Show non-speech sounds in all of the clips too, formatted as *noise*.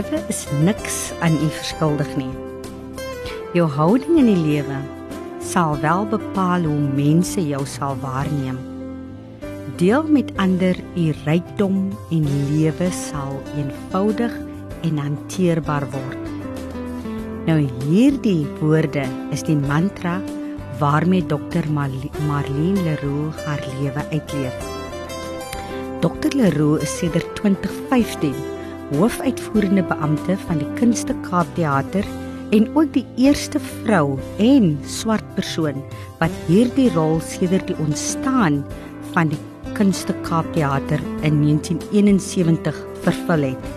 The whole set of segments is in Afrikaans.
Lewe is niks aan u verskuldig nie. Jou houding in die lewe sal wel bepaal hoe mense jou sal waarneem. Deel met ander u rykdom en lewe sal eenvoudig en hanteerbaar word. Nou hierdie woorde is die mantra waarmee Dr. Marlene Leroux haar lewe uitleef. Dr. Leroux is sedert 2015 hoofuitvoerende beampte van die Kunste Kaap Theater en ook die eerste vrou en swart persoon wat hierdie rol sedert die ontstaan van die Kunste Kaap Theater in 1971 vervul het.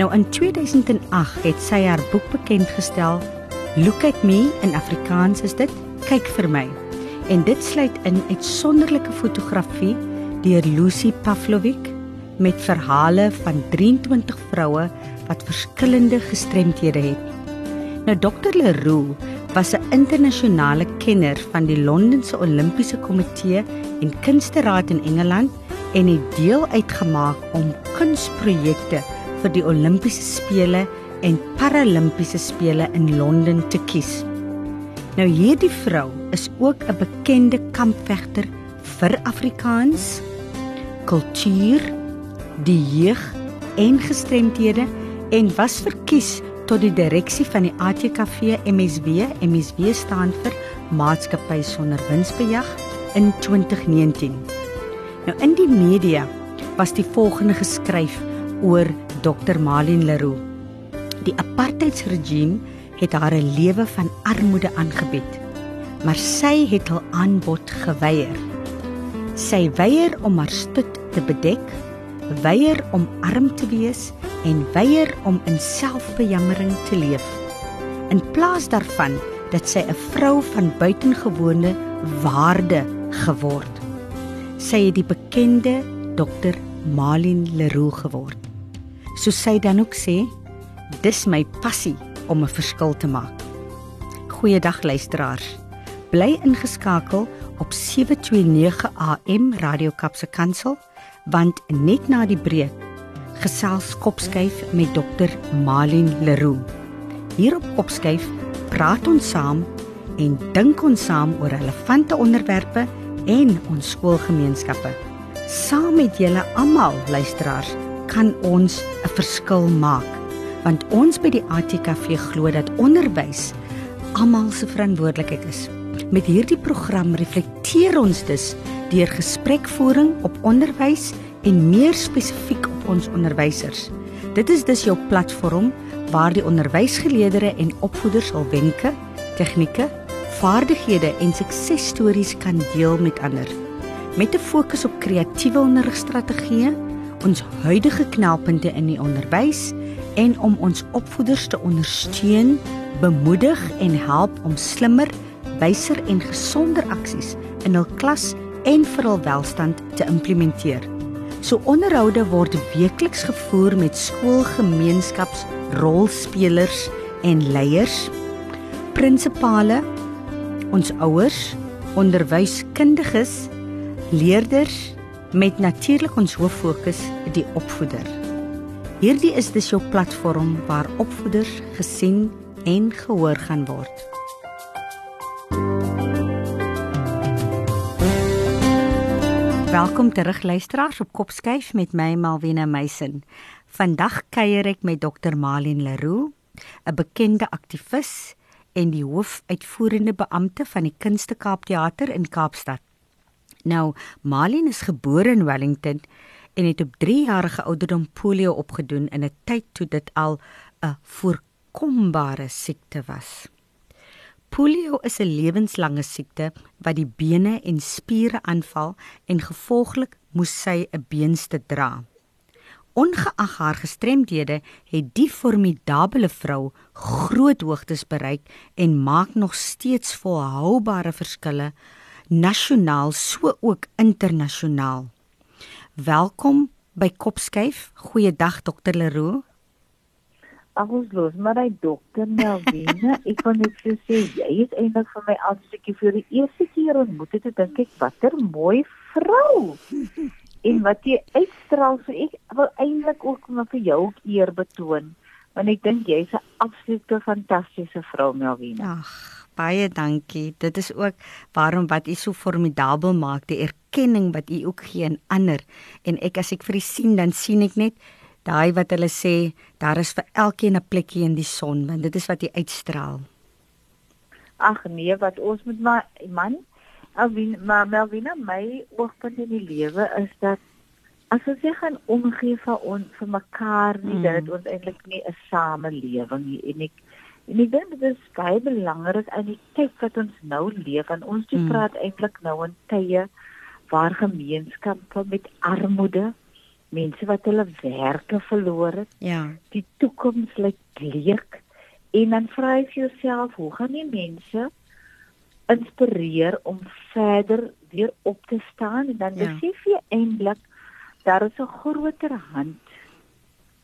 Nou in 2008 het sy haar boek bekend gestel. Look at me in Afrikaans is dit kyk vir my. En dit sluit in uitsonderlike fotografie deur Lucy Pavlovic met verhale van 23 vroue wat verskillende gestremthede het. Nou Dr Leroux was 'n internasionale kenner van die Londense Olimpiese Komitee en Kunsteraad in Engeland en het deel uitgemaak om kunsprojekte vir die Olimpiese spele en Paralimpiese spele in Londen te kies. Nou hierdie vrou is ook 'n bekende kampvegter vir Afrikaans, kultuur, die jeug en gestremdhede en was verkies tot die direksie van die ATKV MSW. MSW staan vir Maatskappy sonder winsbejag in 2019. Nou in die media was die volgende geskryf oor Dr. Malin Leroux. Die apartheidsregime het haar 'n lewe van armoede aangebied, maar sy het hul aanbod geweier. Sy weier om haar stoet te bedek, weier om arm te wees en weier om in selfbejammering te leef. In plaas daarvan dat sy 'n vrou van buitengewone waarde geword. Sy het die bekende Dr. Malin Leroux geword soos sy dan ook sê, dis my passie om 'n verskil te maak. Goeiedag luisteraars. Bly ingeskakel op 729 AM Radio Kapse Kansel want net na die breek gesels Kopskyf met Dr. Malin Leroux. Hier op Kopskyf praat ons saam en dink ons saam oor relevante onderwerpe en ons skoolgemeenskappe. Saam met julle almal luisteraars kan ons 'n verskil maak want ons by die ATKV glo dat onderwys almal se verantwoordelikheid is. Met hierdie program reflekteer ons dus deur gesprekvoering op onderwys en meer spesifiek op ons onderwysers. Dit is dus jou platform waar die onderwysgeleerders en opvoeders al wenke, tegnieke, vaardighede en suksesstories kan deel met ander. Met 'n fokus op kreatiewe onderrigstrategieë ons huidige knelpunte in die onderwys en om ons opvoeders te ondersteun, bemoedig en help om slimmer, wyser en gesonder aksies in hul klas en vir hul welstand te implementeer. So onderhoude word weekliks gevoer met skoolgemeenskapsrolspelers en leiers, prinsipale, ons ouers, onderwyskundiges, leerders met natuurlik ons hoof fokus die opvoeder. Hierdie is dus jou platform waar opvoeders gesien en gehoor gaan word. Welkom terug luisteraars op Kopskyf met my Malwena Meisen. Vandag kuier ek met Dr. Malien Leroux, 'n bekende aktivis en die hoofuitvoerende beampte van die Kunste Kaap Theater in Kaapstad. Nou, Malin is gebore in Wellington en het op 3 jarige ouderdom polio opgedoen in 'n tyd toe dit al 'n voorkombare siekte was. Polio is 'n lewenslange siekte wat die bene en spiere aanval en gevolglik moes sy 'n beenste dra. Ongeag haar gestremdhede het die formidable vrou groot hoogtes bereik en maak nog steeds volhoubare verskille nasionaal so ook internasionaal. Welkom by Kopskyf. Goeiedag dokter Leroux. Alles los, maar hy dokter Melvina, ek kon net so sê jy is eintlik vir my al stukkie vir die eerste keer ontmoet het, dink ek watter mooi vrou. en wat jy uitstraal so ek wil eintlik ook maar vir jou eer betoon want ek dink jy's 'n absolute fantastiese vrou Melvina. Ag, baie dankie. Dit is ook waarom wat u so formidabel maak, die erkenning wat u ook gee aan ander. En ek as ek vir u sien, dan sien ek net daai wat hulle sê, daar is vir elkeen 'n plekkie in die son, want dit is wat jy uitstraal. Ag nee, wat ons moet maar man, Alvin, maar Melvina, my oogpunt in die lewe is dat as ons gaan omgee vir ons vir mekaar nie, mm. dat dit ons eintlik nie 'n samelewing nie en ek en ek dink dit is baie belangrik in die tyd wat ons nou leef en ons mm. praat eintlik nou in tye waar gemeenskappe met armoede mense wat hulle werke verloor het. Ja. Die toekoms lyk bleek. En dan vra jy jouself, hoe gaan die mense inspireer om verder weer op te staan en dan ja. besef jy eintlik daar is 'n groter hand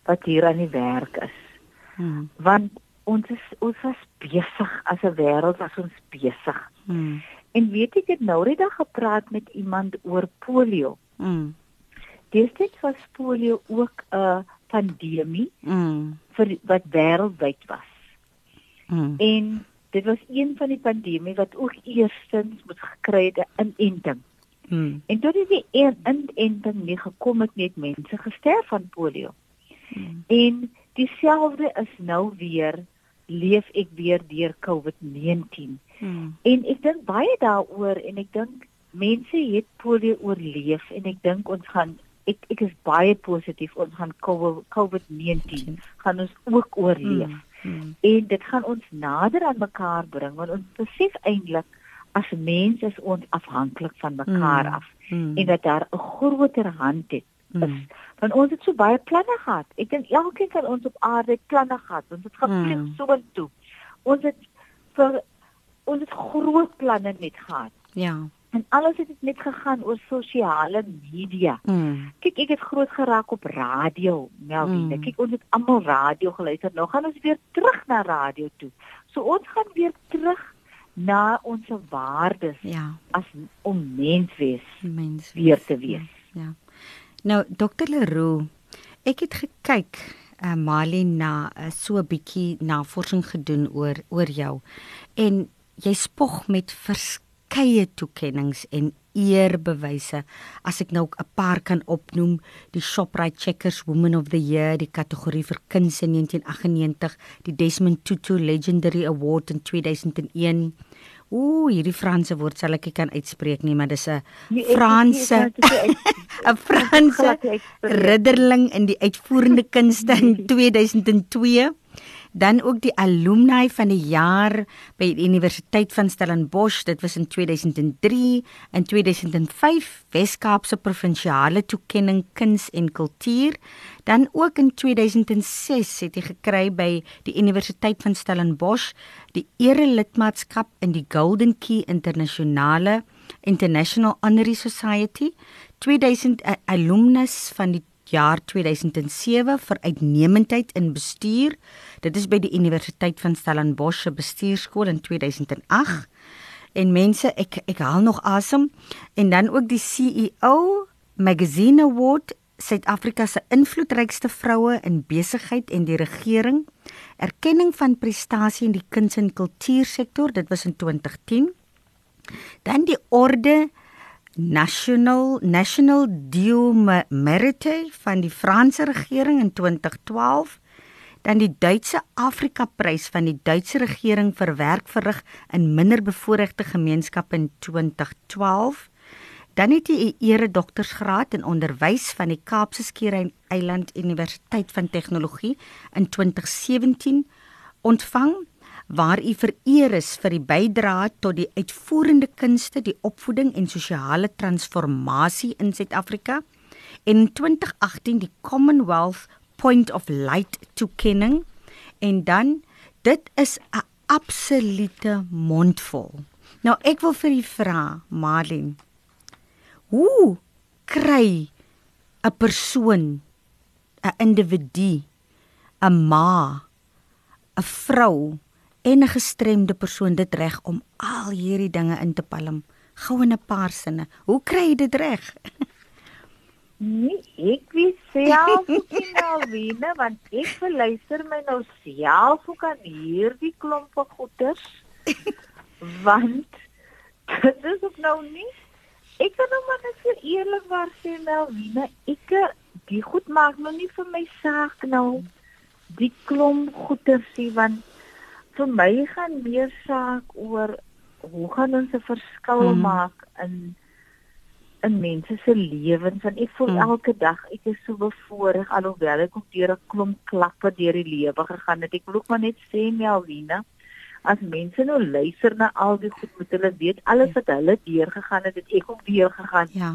wat hier aan die werk is. Hmm. Want ons is ons was besig as 'n wêreld as ons besig. Hmm. En weet ek het nou net gepraat met iemand oor polio. Hmm. Destyds was polio ook 'n pandemie mm. vir wat wêreldwyd was. Mm. En dit was een van die pandemie wat ook eerstens moet gekry het 'n inenting. Mm. En toe die inenting nie gekom het net mense gesterf van polio. Mm. En dieselfde is nou weer leef ek weer deur COVID-19. Mm. En ek dink baie daaroor en ek dink mense het polio oorleef en ek dink ons gaan ek ek is baie positief ons gaan COVID-19 gaan ons ook oorleef. Hmm, hmm. En dit gaan ons nader aan mekaar bring want ons besef eintlik as mens is ons afhanklik van mekaar hmm, af hmm. en dat daar 'n groter hand het. Is, hmm. Want ons het so baie planne gehad. Ek dink elkeen van ons op aarde planne gehad. Ons het gevlieg hmm. so intoe. Ons het vir ons het groot planne net gehad. Ja. En alles het net gegaan oor sosiale media. Mm. Kyk, ek het groot geraak op radio, Melvin. Mm. Kyk, ons het almal radio geluister. Nou gaan ons weer terug na radio toe. So ons gaan weer terug na ons waardes. Ja. As om mens wees, mens weer te wees. Ja. ja. Nou, Dr. Leroux, ek het gekyk uh, Mali na uh, so 'n bietjie navorsing gedoen oor oor jou en jy spog met verskeie verskeie toekenninge en eerbewyse. As ek nou 'n paar kan opnoem, die Shoprite Checkers Woman of the Year, die kategorie vir kuns in 1998, die Desmond Tutu Legendary Award in 2001. Ooh, hierdie Franse woord sal ek nie kan uitspreek nie, maar dis 'n nee, Franse 'n Franse ridderling in die uitvoerende kunste in 2002. Dan ook die alumni van die jaar by die Universiteit van Stellenbosch, dit was in 2003 en 2005 Wes-Kaapse provinsiale toekenning kuns en kultuur. Dan ook in 2006 het hy gekry by die Universiteit van Stellenbosch die ere lidmaatskap in die Golden Key Internasionale International Honorary Society. 2000 alumnus van die jaar 2007 vir uitnemendheid in bestuur. Dit is by die Universiteit van Stellenbosch se bestuurskool in 2008. En mense, ek ek haal nog asem. En dan ook die CEO Magazine Award Suid-Afrika se invloedrykste vroue in besigheid en die regering. Erkenning van prestasie in die kuns en kultuursektor, dit was in 2010. Dan die orde National National Dieu Mérite van die Franse regering in 2012 dan die Duitse Afrika Prys van die Duitse regering vir werk verrig in minderbevoorregte gemeenskappe in 2012 dan het hy 'n ere doktorsgraad in onderwys van die Kaapse Skiereiland Eiland Universiteit van Tegnologie in 2017 ontvang waar u vereer is vir die bydrae tot die uitvoerende kunste, die opvoeding en sosiale transformasie in Suid-Afrika. En in 2018 die Commonwealth Point of Light toekenning en dan dit is 'n absolute mondvol. Nou ek wil vir u vra, Marlene, hoe kry 'n persoon 'n individu 'n ma 'n vrou en 'n gestremde persoon dit reg om al hierdie dinge in te palm gou in 'n paar sinne. Hoe kry jy dit reg? Nee, ek weet self nie Malvina want ek verluister my nou self ook aan hierdie klomp van goeters. want dit is ook nou nie. Ek kan nou maar net vir eerlikwaar sê Malvina, ek die goed maak nou nie vir my saak nou die klomp goeters nie want vir my gaan meer saak oor hoe gaan ons 'n verskil hmm. maak in in mense se lewens en ek voel mm. elke dag ek is so bevoorreg alhoewel ek ook deur 'n klomp klappe deur die lewe gegaan het. Ek wil ook maar net sê Melvina, as mense nou luister na al die goed moet hulle weet alles wat hulle deur gegaan het, het ek ook deur gegaan. Ja.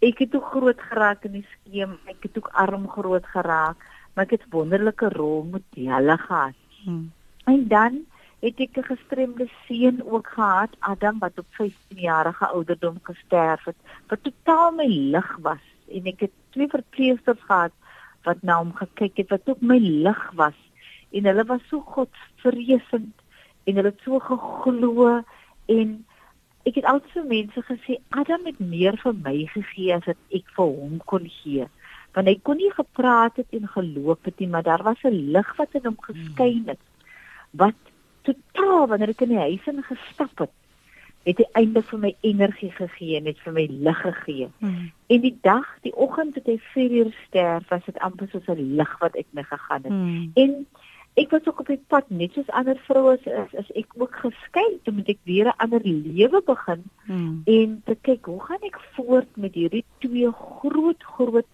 Ek het ook groot geraak in die skeem. Ek het ook arm groot geraak, maar ek het wonderlike rolmodelle gehad. Mm. En dan het ek 'n gestremde seun ook gehad, Adam wat op 15 jarige ouderdom gesterf het, wat totaal my lig was. En ek het twee verpleegsters gehad wat na hom gekyk het wat ook my lig was. En hulle was so godsvreesend en hulle het so geglo en ek het altyd vir mense gesê Adam het meer vir my gegee as wat ek vir hom kon gee. Want hy kon nie gepraat het en geloop het nie maar daar was 'n lig wat in hom geskyn het wat totaal wanneer ek in die huis in gestap het, het hy eintlik vir my energie gegee en het vir my lig gegee. Hmm. En die dag, die oggend het hy 4 uur sterf, was dit amper soos 'n lig wat ek my gegaan het. Hmm. En ek was ook op die pad net soos ander vroue is, is ek ook geskei toe moet ek weer 'n ander lewe begin hmm. en te kyk hoe gaan ek voort met hierdie twee groot groot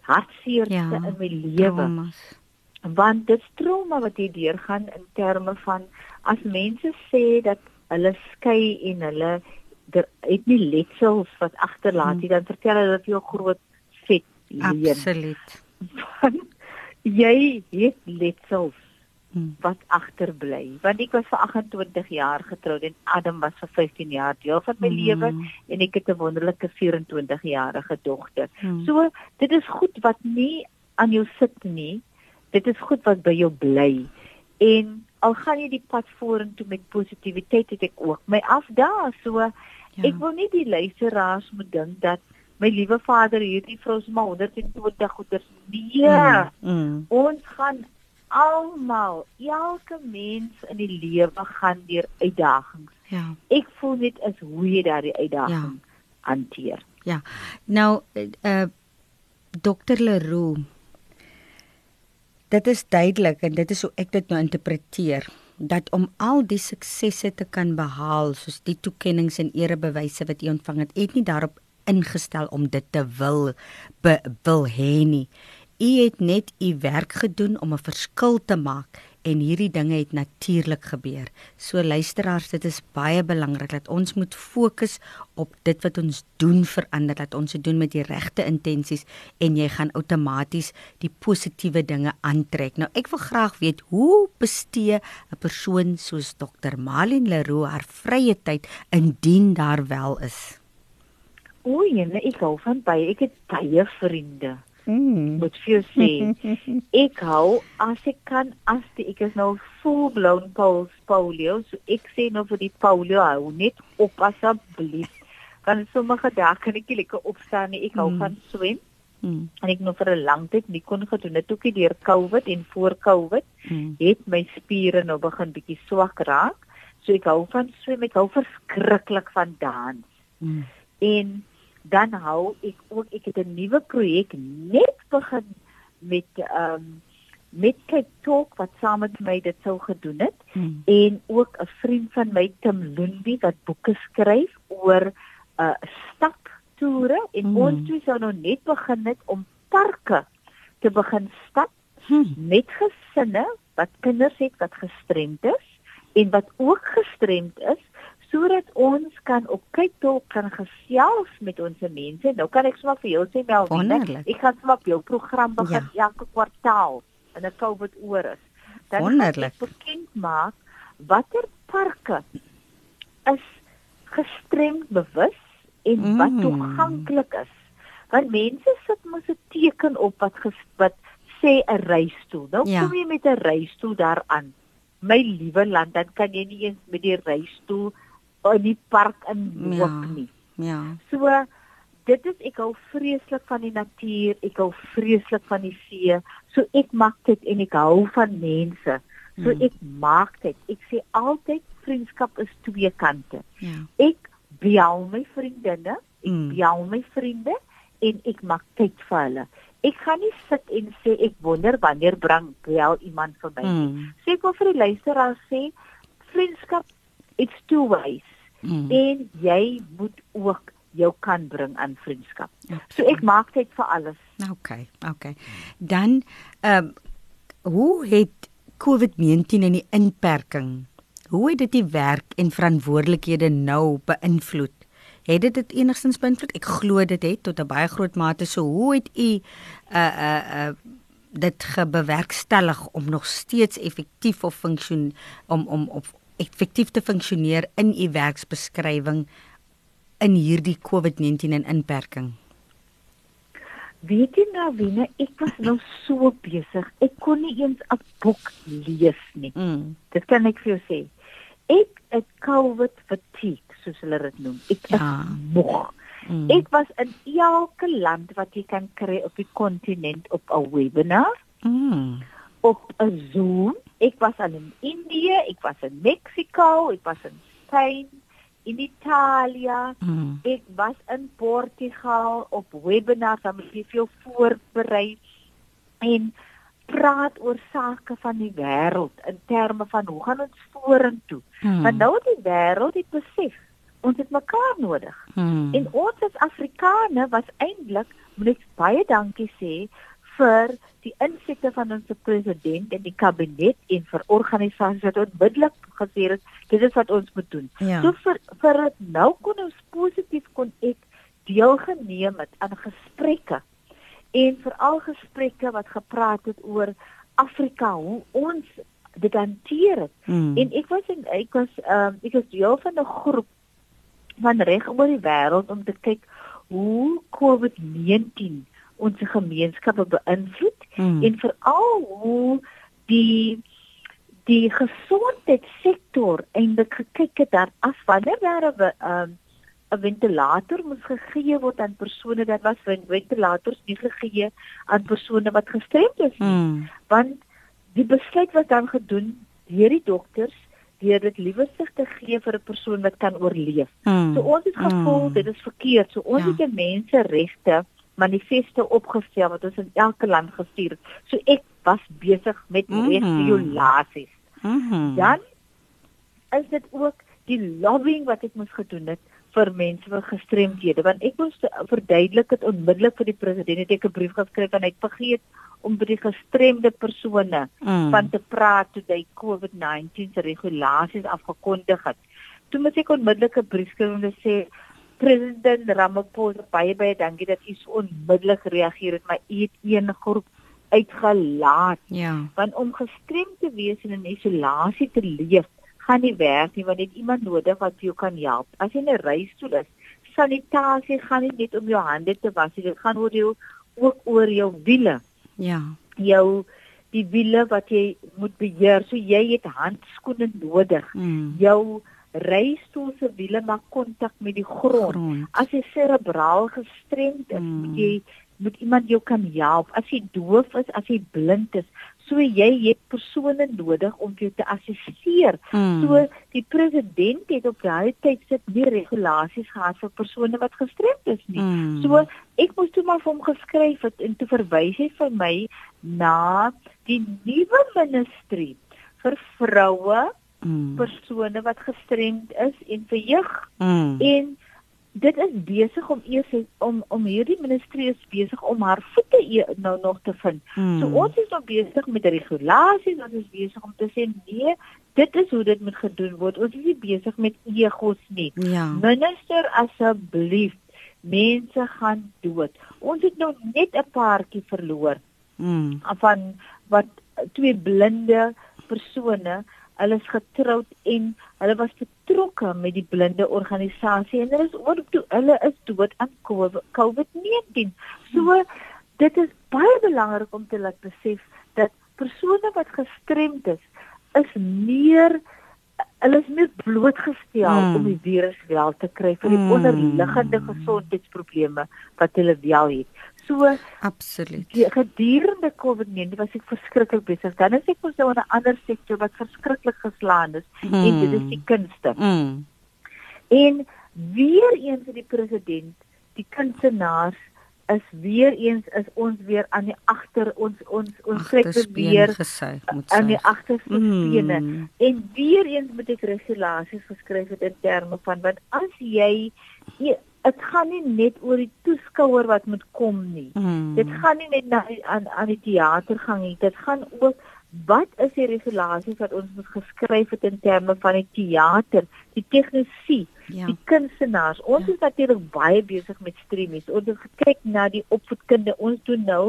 hartseerte ja, in my lewe. Want dit trauma wat jy deurgaan in terme van as mense sê dat hulle skei en hulle het nie letsels wat agterlaat nie hmm. dan vertel hulle dat jy 'n groot vet leen. Absoluut. jy het letsels hmm. wat agterbly. Want ek was vir 28 jaar getroud en Adam was vir 15 jaar deel van my hmm. lewe en ek het 'n wonderlike 24 jarige dogter. Hmm. So dit is goed wat nie aan jou sit nie dit is goed wat by jou bly. En al gaan jy die pad vorentoe met positiwiteit het ek ook my afdaag. So ja. ek wil nie die luisteraars moet dink dat my liewe vader hierdie vir ons maar 120 goeders nee. Mm, mm. Ons gaan almal, elke mens in die lewe gaan deur uitdagings. Ja. Ek voel net is hoe jy daardie uitdaging ja. hanteer. Ja. Nou eh uh, Dr Leroux dit is duidelik en dit is hoe ek dit nou interpreteer dat om al die suksesse te kan behaal soos die toekenninge en erebewyse wat jy ontvang het, het nie daarop ingestel om dit te wil be, wil hê nie. U het net u werk gedoen om 'n verskil te maak en hierdie dinge het natuurlik gebeur. So luisteraars, dit is baie belangrik dat ons moet fokus op dit wat ons doen verander, dat ons dit doen met die regte intensies en jy gaan outomaties die positiewe dinge aantrek. Nou ek wil graag weet hoe bestee 'n persoon soos Dr. Malin Leroux haar vrye tyd indien daar wel is. O, nee, ek hou van baie, ek het baie vriende. Mm. Moet vir sê *laughs* ek hou as ek kan as die, ek is nou full blown polio so ek sê nou vir die polio hou net op asseblief want sommige dae kan ek nie lekker opstaan nie ek hou mm. van swem mm. en ek nou vir 'n lang tyd nie kon gedoen het ook deur covid en voor covid mm. het my spiere nou begin bietjie swak raak so ek hou van swem ek hou verskriklik van dans mm. en dan hou ek ook ek het 'n nuwe projek net begin met ehm um, met Cape Talk wat saam met my dit sou gedoen het hmm. en ook 'n vriend van my Tim Lundy wat boeke skryf oor 'n uh, staptoere en hmm. ons twee sou nou net begin het om parke te begin stap hmm. met gesinne wat kinders het wat gestremd is en wat ook gestremd is sodat ons kan op kyk toe kan gesels met ons mense. Nou kan ek sommer vir jou sê Melvin, ek gaan sommer op jou program begin ja. elke kwartaal en dit sou wat oor is. Dan Wonderlik. Ek bekend maak watter parke is gestremd bewus en mm. wat toeganklik is. Want mense sit mos 'n teken op wat ges, wat sê 'n reistool. Nou ja. kom jy met 'n reistool daaraan. My liewe land, dan kan jy nie eens met die reistool in die park in loop ja, nie. Ja. So dit is ek hou vreeslik van die natuur, ek hou vreeslik van die see. So ek maak dit en ek hou van mense. So hmm. ek maak dit. Ek sê altyd vriendskap is twee kante. Ja. Ek bel my vriendinne, ek hmm. bel my vriende en ek maak tyd vir hulle. Ek gaan nie sit en sê ek wonder wanneer bring bel iemand verby nie. Hmm. Sê ek wil vir die luisteraar sê vriendskap it's two ways. Hmm. En jy moet ook jou kan bring aan vriendskap. Okay. So ek maak dit vir alles. Okay, okay. Dan ehm um, hoe het COVID-19 en die inperking hoe het dit die werk en verantwoordelikhede nou beïnvloed? Het dit dit enigstens beïnvloed? Ek glo dit het tot 'n baie groot mate. So hoe het u uh uh uh dit gebewerkstellig om nog steeds effektief of funksion om om op effektief te funksioneer in u werksbeskrywing in hierdie COVID-19 en inperking? Weet jy nou wie, ek was nou so besig. Ek kon nie eens 'n boek lees nie. Mm. Dit kan ek vir jou sê. Ek het COVID fatigue, soos hulle dit noem. Ek ja. moeg. Mm. Ek was in elke land wat jy kan kry op die kontinent op 'n webinar. Mm. Op 'n Zoom. Ek was in Indië, ek was in Mexico, ek was in Spain, in Italië. Mm. Ek was in Portugal op webinars om te veel voorberei en praat oor sake van die wêreld in terme van hoe gaan ons vorentoe? Mm. Want nou die wêreld het besef ons het mekaar nodig. Mm. En ons as Afrikaners was eintlik moet ek baie dankie sê vir die insette van ons president en die kabinet en vir organisasies wat onmiddellik gesê het dit is wat ons moet doen. Ja. So vir vir nou kon ons positief kon ek deelgeneem het aan gesprekke en veral gesprekke wat gepraat het oor Afrika hoe ons dit hanteer het. Hmm. En ek was in ek was ehm um, ek was deel van 'n groep van reg oor die wêreld om te kyk hoe COVID-19 ons gemeenskappe beïnvloed hmm. en veral hoe die die gesondheidssektor eintlik gekyk het daar af wanneer daar 'n um, 'n ventilator moes gegee word aan persone wat was ventilators nie gegee aan persone wat gestremd is nie hmm. want die besluit was dan gedoen deur die dokters deur dit liewesig te gee vir 'n persoon wat kan oorleef. Hmm. So ons het gevoel hmm. dit is verkeerd. So ons ja. het die menseregte manifeste opgestel wat ons in elke land gestuur het. So ek was besig met mm -hmm. regulasies. Mm -hmm. Dan is dit ook die lobbying wat ek moes gedoen het vir mense met gestremdhede want ek moes verduidelik dit onmiddellik vir die president het ek 'n brief geskryf en hy het vergeet om by die gestremde persone mm. van te praat toe hy COVID-19 se regulasies afgekondig het. Toe moet ek onmiddellik 'n brief skryf en sê President Ramaphosa baie baie dankie dat u so onmiddellik gereageer het, maar u het een groep uitgelaat. Ja. Want om gestrem te wees en in isolasie te leef, gaan nie werk nie want jy het iemand nodig wat jou kan help. As jy 'n reistool is, sanitasie gaan nie net om jou hande te was nie, dit gaan oor jou ook oor jou wiele. Ja. Jou die wiele wat jy moet beheer. So jy het handskoene nodig. Mm. Jou reistool se wiele maak kontak met die grond. grond. As jy serebraal gestremd is, mm. moet jy moet iemand jou kan help. As jy doof is, as jy blind is, so jy het persone nodig om jou te assisteer. Mm. So die president het op daai tyd sit nie regulasies gehad vir persone wat gestremd is nie. Mm. So ek moes toe maar vir hom geskryf het en toe verwys hy vir my na die nuwe ministerie vir vroue mm. persone wat gestremd is en vir jeug. Mm. En dit is besig om eers om om hierdie ministerie is besig om haar voete e nou nog te vind. Mm. So ons is nog besig met regulasies, ons is besig om te sê nee, dit is hoe dit moet gedoen word. Ons is nie besig met egos nie. Ja. Minister asseblief mense gaan dood. Ons het nou net 'n paartjie verloor. Mm. van wat twee blinde persone hulle is getroud en hulle was betrokke met die blinde organisasie en hulle is oor toe hulle is dood aan COVID-19. So dit is baie belangrik om te laat besef dat persone wat gestremd is is meer hulle is meer blootgestel mm. om die virus wel te kry vir die mm. onderliggende gesondheidsprobleme wat hulle wel het. So absoluut. Die gedurende COVID-19 was ek verskriklik besig. Dan is ek mos nou in 'n ander sektor wat verskriklik geslaan is mm. en dit is die kunste. Mm. En weer eens het die president die kunstenaars is weer eens is ons weer aan die agter ons ons ons kyk weer gesuig moet sy aan die agterste bene mm. en weer eens moet ek regulasies geskryf het in terme van wat as jy dit gaan nie net oor die toeskouer wat moet kom nie mm. dit gaan nie net na aan aan die teater gaan nie dit gaan ook wat is die regulasies wat ons moet geskryf het in terme van die teater, die tegnisie, ja. die kunstenaars. Ons ja. is natuurlik baie besig met streamies. Ons het gekyk na die opvoedkunde. Ons doen nou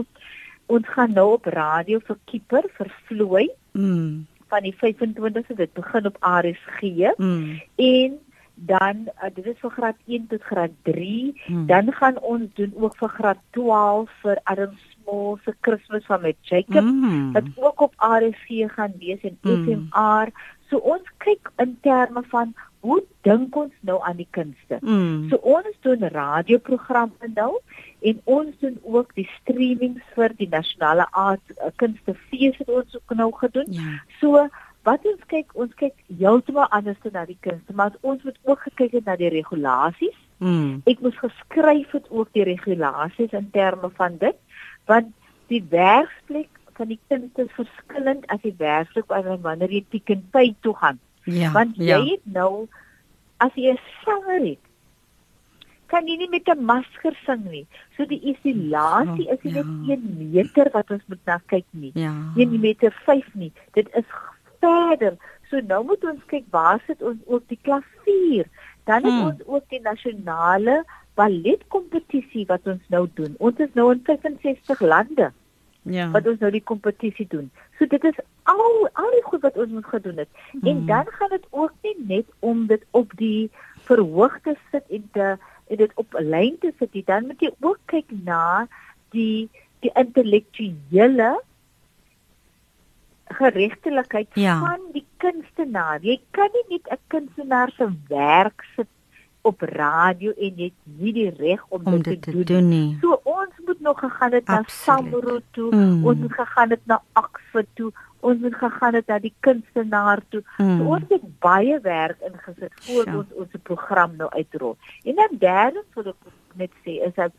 ons gaan nou op radio vir Kieper vir vloei. Mm. van die 25ste dit begin op RSG mm. en dan uh, dit is vir graad 1 tot graad 3 mm. dan gaan ons doen ook vir graad 12 vir Adams Small se Kersfees van met Jacob mm. wat ook op RSG gaan wees en mm. FMR. So ons kyk in terme van hoe dink ons nou aan die kunste? Mm. So ons doen radioprogramme nou en ons doen ook die streamings vir die nasionale aard uh, kunstefees wat ons ook nou gedoen. Ja. So wat ons kyk, ons kyk heeltemal anders na die kunste, maar ons moet ook gekyk het na die regulasies. Mm. Ek moes geskryf het ook die regulasies in terme van dit want die werksplek van die kind is verskillend as die werksplek wanneer jy Pick n Pay toe gaan. Ja, want jy ja. het nou as jy 'n sanger het kan jy nie met 'n masker sing nie. So die isolasie is nie ja. net 1 meter wat ons moet na kyk nie. Ja. 1 meter 5 nie. Dit is verder. So nou moet ons kyk waar sit ons ook die klavier. Dan het hmm. ons ook die nasionale balletkompetisie wat ons nou doen. Ons is nou in 65 lande. Ja. Wat ons nou die kompetisie doen. So dit is al al die goed wat ons moet gedoen het. Mm. En dan gaan dit ook nie net om dit op die verhoog te sit en te en dit op 'n lyn te sit nie. Dan moet jy ook kyk na die die intellektuele geregtelikheid ja. van die kunstenaar. Jy kan nie net 'n kunstenaar se werk sit op radio en jy het nie die reg om, om dit te, te doen nie. So ons moet nog gegaan het Absoluut. na Samro toe, mm. ons moet gegaan het na Akse toe, ons moet gegaan het na die kunstenaar toe. Mm. So ons het baie werk ingesit voor ja. ons ons program nou uitrol. En dan derde wil ek net sê is dat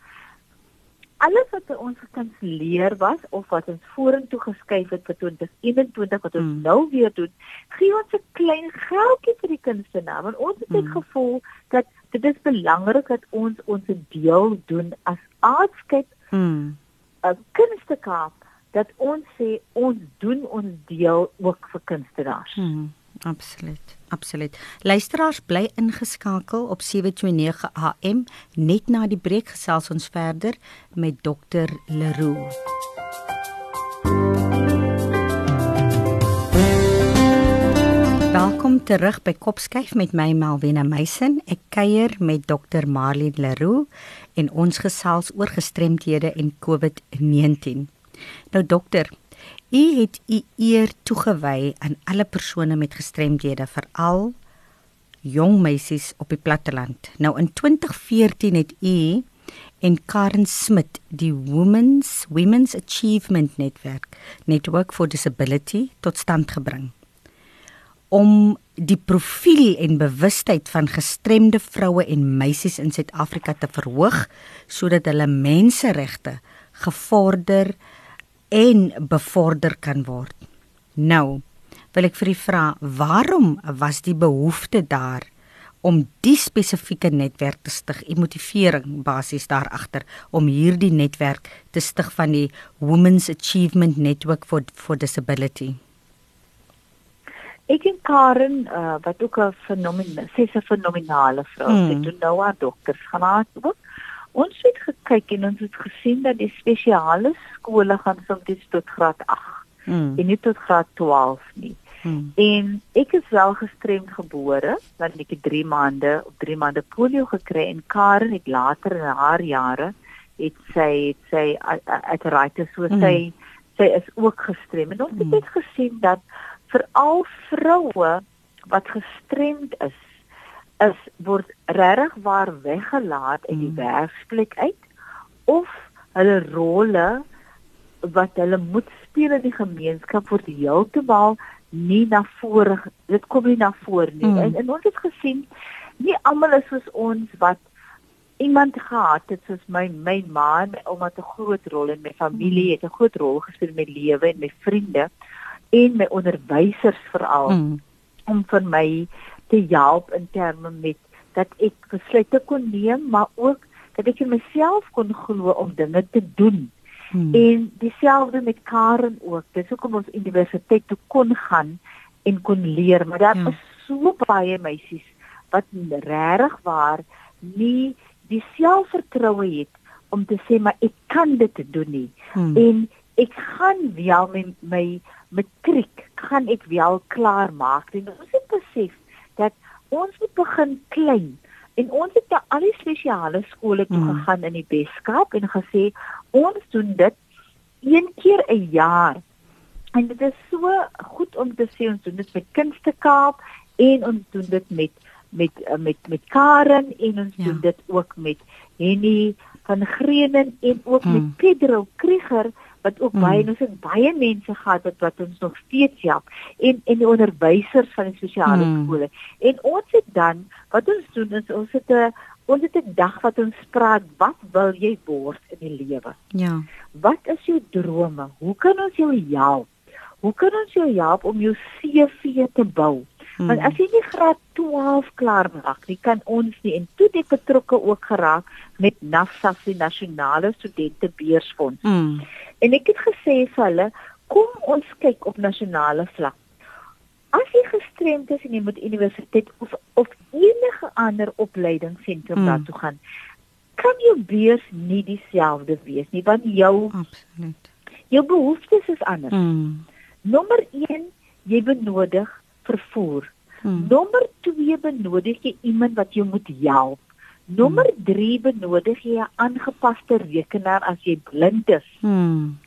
alles wat ons gekans leer was of wat ons vorentoe geskuif het vir 2021 wat ons mm. nou weer doen, gee ons 'n klein geldjie vir die kunstenaar want ons het mm. gevoel dat dit is belangrik dat ons ons deel doen as aardskep mm. as kunstekaap dat ons sê ons doen ons deel ook vir kunstenaars. Mm. Absoluut. Absoluut. Luisteraars bly ingeskakel op 729 AM. Net na die breek gesels ons verder met Dr. Leroux. Welkom terug by Kopskyf met my Malwena Meisen. Ek kuier met Dr. Marlene Leroux en ons gesels oor gestremdhede en COVID-19. Nou dokter, U het u eer toegewy aan alle persone met gestremdhede, veral jong meisies op die platteland. Nou in 2014 het u en Karen Smit die Women's Women's Achievement Network Network for Disability tot stand gebring om die profiel en bewustheid van gestremde vroue en meisies in Suid-Afrika te verhoog sodat hulle menseregte gevorder en bevorder kan word. Nou, wil ek vir u vra, waarom was die behoefte daar om die spesifieke netwerk te stig? Die motivering basies daar agter om hierdie netwerk te stig van die Women's Achievement Network for for Disability. Ek en Karen uh, wat ook 'n fenomenale, sy is 'n fenominale vrou. Hmm. Sy doen nou haar dokters gaan haar ook Ons het gekyk en ons het gesien dat die spesiale skole gaan soms tot graad 8 hmm. en nie tot graad 12 nie. Hmm. En ek is wel gestremd gebore, want ek het 3 maande op 3 maande polio gekry en Karen het later in haar jare het sy het sy uiteraard so hmm. sy sy is ook gestremd. En ons hmm. het gesien dat veral vroue wat gestremd is is word regtig waar weggelaat in die mm. werksplek uit of hulle rolle wat hulle moet speel in die gemeenskap word heeltemal nie na vore dit kom nie na vore nie mm. en, en ons het gesien nie almal is soos ons wat iemand gehad het soos my my ma het 'n groot rol in my familie mm. het 'n groot rol gespeel in my lewe en my vriende en my onderwysers veral mm. om vir my te help in terme met dat ek besluite kon neem, maar ook dat ek in myself kon glo om dinge te doen. Hmm. En dieselfde met Karen ook. Dis hoekom ons universiteit toe kon gaan en kon leer, maar daar ja. is so baie meisies wat regtig waar nie die selfvertroue het om te sê maar ek kan dit doen nie. Hmm. En ek gaan wel my my matriek gaan ek wel klaar maak. En ons het besef dat ons moet begin klein en ons het na al die spesiale skole toe hmm. gegaan in die Weskaap en gesê ons doen dit een keer 'n jaar. En dit is so goed om te sê ons doen dit met Kunstekaap en ons doen dit met met eh, met met Karen en ons ja. doen dit ook met Henny van Greenen en ook hmm. met Pedro Krieger wat ook mm. baie ons het baie mense gehad wat wat ons nog steeds help en en die onderwysers van die sosiale mm. skole. En ons het dan wat ons doen is ons het 'n ons het 'n dag wat ons praat wat wil jy word in die lewe? Ja. Wat is jou drome? Hoe kan ons jou help? Hoe kan ons jou help om jou CV te bou? Hmm. Want as jy nie graad 12 klaar maak nie, kan ons nie en toe dit betrokke ook geraak met NAFSA se nasionale studente beursfonds. Hmm. En ek het gesê vir hulle, kom ons kyk op nasionale vlak. As jy gestremd is en jy moet universiteit of of enige ander opleidingsentrum hmm. daartoe gaan, kan jou beurs nie dieselfde wees nie want jou absoluut jou behoeftes is anders. Hmm. Nommer 1, jy benodig vervoer. Hmm. Nommer 2 benodig jy iemand wat jou moet help. Nommer 3 hmm. benodig jy 'n aangepaste rekenaar as jy blind is. Hmm.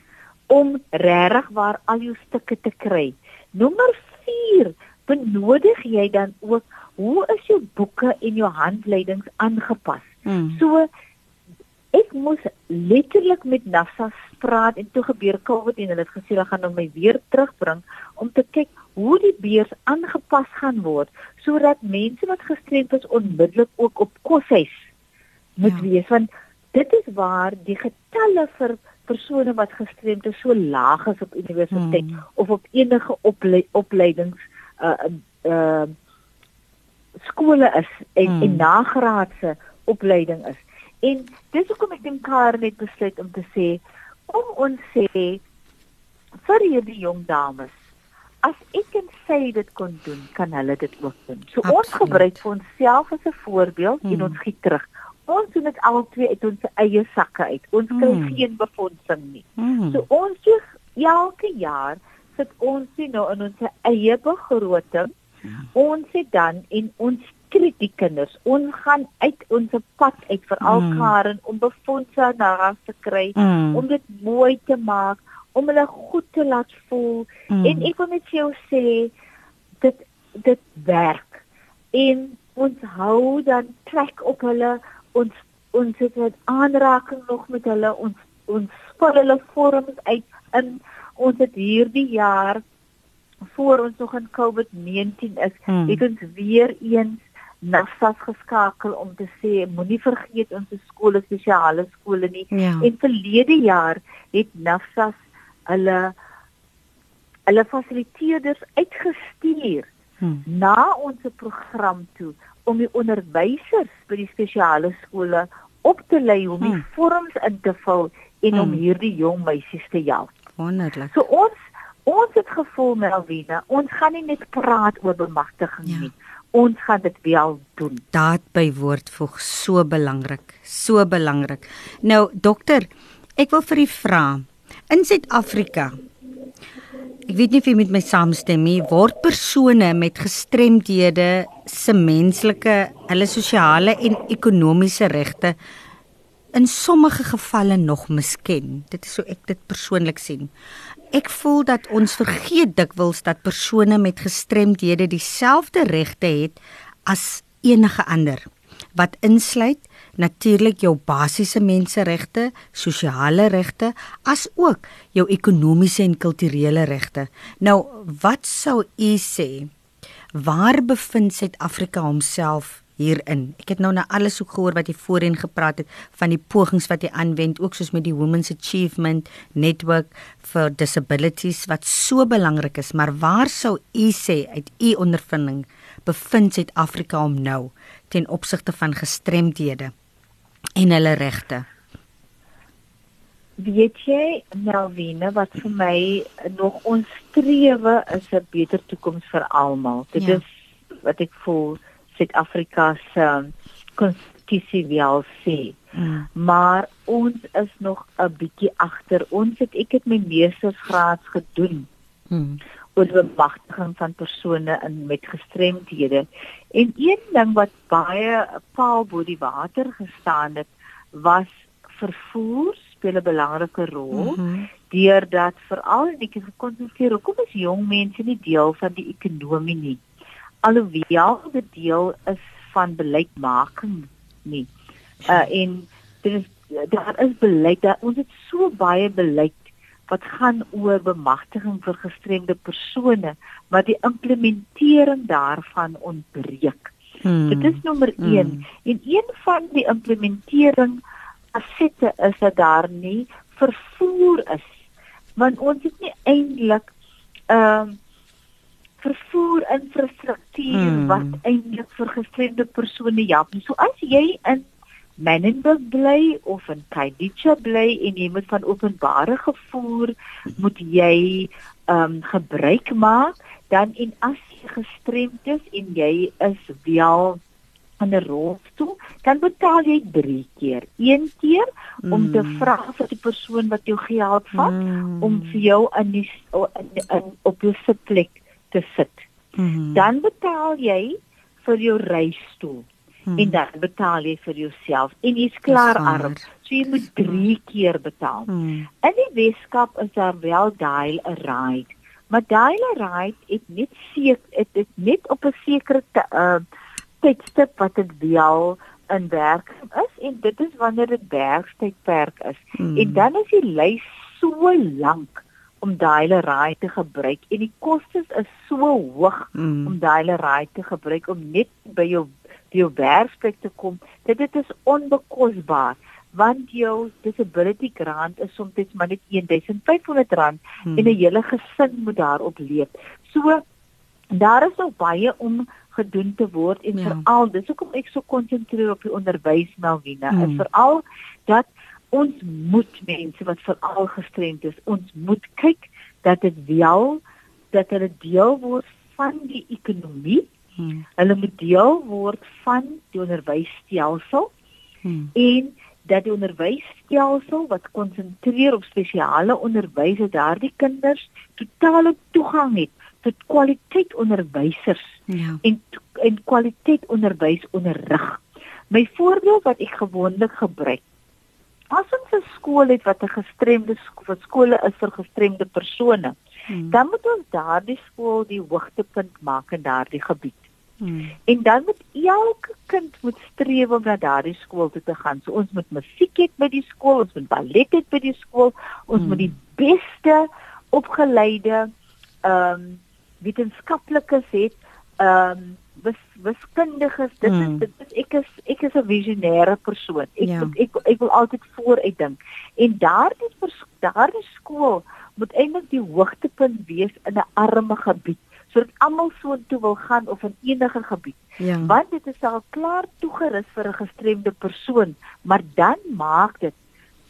Om regtig waar al jou stukke te kry. Nommer 4 benodig jy dan ook hoe is jou boeke en jou handleidings aangepas. Hmm. So ek moes letterlik met NASA praat en toe gebeur COVID en hulle het gesê hulle gaan hom my weer terugbring om te kyk hoe die beurs aangepas gaan word sodat mense wat gestremd is onmiddellik ook op koshuis moet ja. wees want dit is waar die getalle vir persone wat gestremd is so laag is op universiteit hmm. of op enige ople opleidings uh uh skole is en, hmm. en nagraadse opleiding is en dis hoekom ek dink Karen het besluit om te sê kom ons sê vir hierdie jong dames as ek en sy dit kon doen, kan hulle dit ook doen. So Absoluut. ons gebruik vir onsself as 'n voorbeeld hmm. en ons giet terug. Ons doen dit albei uit ons eie sakke uit. Ons kry hmm. geen befondsing nie. Hmm. So ons doen elke jaar sit ons sien nou in ons eie begroting. Ja. Ons het dan en ons kritiek kinders. Ons gaan uit ons pad uit vir alkaar hmm. om befondsing na te kry hmm. om dit mooi te maak om hulle goed te laat voel mm. en ek wil net vir jou sê dit dit werk en ons hou dan trek op hulle ons ons het 'n aanraking nog met hulle ons ons spel hulle vorms uit in ons het hierdie jaar voor ons nog in COVID-19 is mm. het ons weer eens NAFSAS geskakel om te sê moenie vergeet ons skole spesiale skole nie ja. en verlede jaar het NAFSAS hulle hulle fasiliteerders uitgestuur hmm. na ons program toe om die onderwysers by die spesiale skole op te lei om die hmm. vorms in te vul en hmm. om hierdie jong meisies te help. Wonderlik. So ons ons het gevoel Melvina, ons gaan nie net praat oor bemagtiging ja. nie. Ons gaan dit wel doen. Daad by woord voeg so belangrik, so belangrik. Nou dokter, ek wil vir u vra, In Suid-Afrika. Ek weet nie of jy met my saamstem nie, word persone met gestremdhede se menslike, hulle sosiale en ekonomiese regte in sommige gevalle nog misken. Dit is so ek dit persoonlik sien. ek voel dat ons vergeet dikwels dat persone met gestremdhede dieselfde regte het as enige ander wat insluit natuurlik jou basiese menseregte, sosiale regte, as ook jou ekonomiese en kulturele regte. Nou, wat sou u sê? Waar bevind Suid-Afrika homself hierin? Ek het nou na alles ook gehoor wat jy voorheen gepraat het van die pogings wat jy aanwend, ook soos met die Women's Achievement Network for Disabilities wat so belangrik is, maar waar sou u sê uit u ondervinding bevind Suid-Afrika hom nou ten opsigte van gestremdhede? En hulle regte. Weet jy, Melvine, wat vir my nog ons strewe is 'n beter toekoms vir almal. Dit ja. is wat ek voel Suid-Afrika se konstitusie wil sê. Mm. Maar ons is nog 'n bietjie agter. Ons het ek het my meestersgraad gedoen. Mm oor die bemagtiging van persone in met gestremthede. En een ding wat baie paal bo die water gestaan het, was vervoer speel 'n belangrike rol mm -hmm. deurdat veral ek het gekonsentreer hoekom is jong mense nie deel van die ekonomie nie. Alhoewel dit deel is van beleidsmaking nie. Uh en dit is daar is beleid dat ons het so baie beleid wat gaan oor bemagtiging vir gestremde persone, maar die implementering daarvan ontbreek. Hmm. Dit is nommer 1 hmm. en een van die implementering assette is dat daar nie vervoer is. Want ons het nie eintlik ehm uh, vervoer infrastruktuur hmm. wat eintlik vir gestremde persone help. So as jy in Menenberg bly of in Kaiditcha bly en jy moet van openbare gevoer moet jy ehm um, gebruik maak dan en as jy gestremd is en jy is wel in 'n rolstoel dan betaal jy 3 keer. Een keer mm. om te mm. vra vir die persoon wat jou gehelp vat mm. om vir jou in die in, in op jou sitplek te sit. Mm. Dan betaal jy vir jou reistool hmm. en dan betaal jy vir jouself en jy's klaar arm. So jy moet 3 keer betaal. Hmm. In die Weskaap is daar wel Dial a Ride. Maar Dial a Ride het net seker dit is net op 'n sekere uh, tydstip wat dit wel in werk is en dit is wanneer dit bergtydperk is. Hmm. En dan is die lys so lank om Dial a Ride te gebruik en die kostes is so hoog hmm. om Dial a Ride te gebruik om net by jou jou werksplek te kom, dit dit is onbekosbaar want jou disability grant is soms maar net R1500 hmm. en 'n hele gesin moet daarop leef. So daar is nog baie om gedoen te word en ja. veral dis hoekom ek so konsentreer op die onderwys Melvina hmm. en veral dat ons moet mense wat veral gestremd is, ons moet kyk dat dit wel dat hulle deel word van die ekonomie Hmm. Hulle moet deel word van die onderwysstelsel hmm. en dat die onderwysstelsel wat konsentreer op spesiale onderwys het daardie kinders totale toegang het tot kwaliteit onderwysers ja. en en kwaliteit onderwys onderrig. My voorbeeld wat ek gewoonlik gebruik. As ons 'n skool het wat 'n gestremde skool, skole is vir gestremde persone, hmm. dan moet ons daardie skool die hoogtepunt maak in daardie gebied. Hmm. En dan moet elke kind moet streef om na daardie skool toe te gaan. So ons moet musiek hê by die skool, ons moet ballet hê by die skool, ons hmm. moet die beste opgeleide ehm um, wetenskaplikes hê, ehm um, wis wiskundiges. Dit hmm. is dit is ek is ek is 'n visionêre persoon. Ek ja. ek, ek ek wil altyd vooruitdink. En daardie daardie skool moet eintlik die hoogtepunt wees in 'n arme gebied sodat almal so toe wil gaan of in enige gebied. Ja. Want dit is al klaar toegerus vir 'n gestremde persoon, maar dan maak dit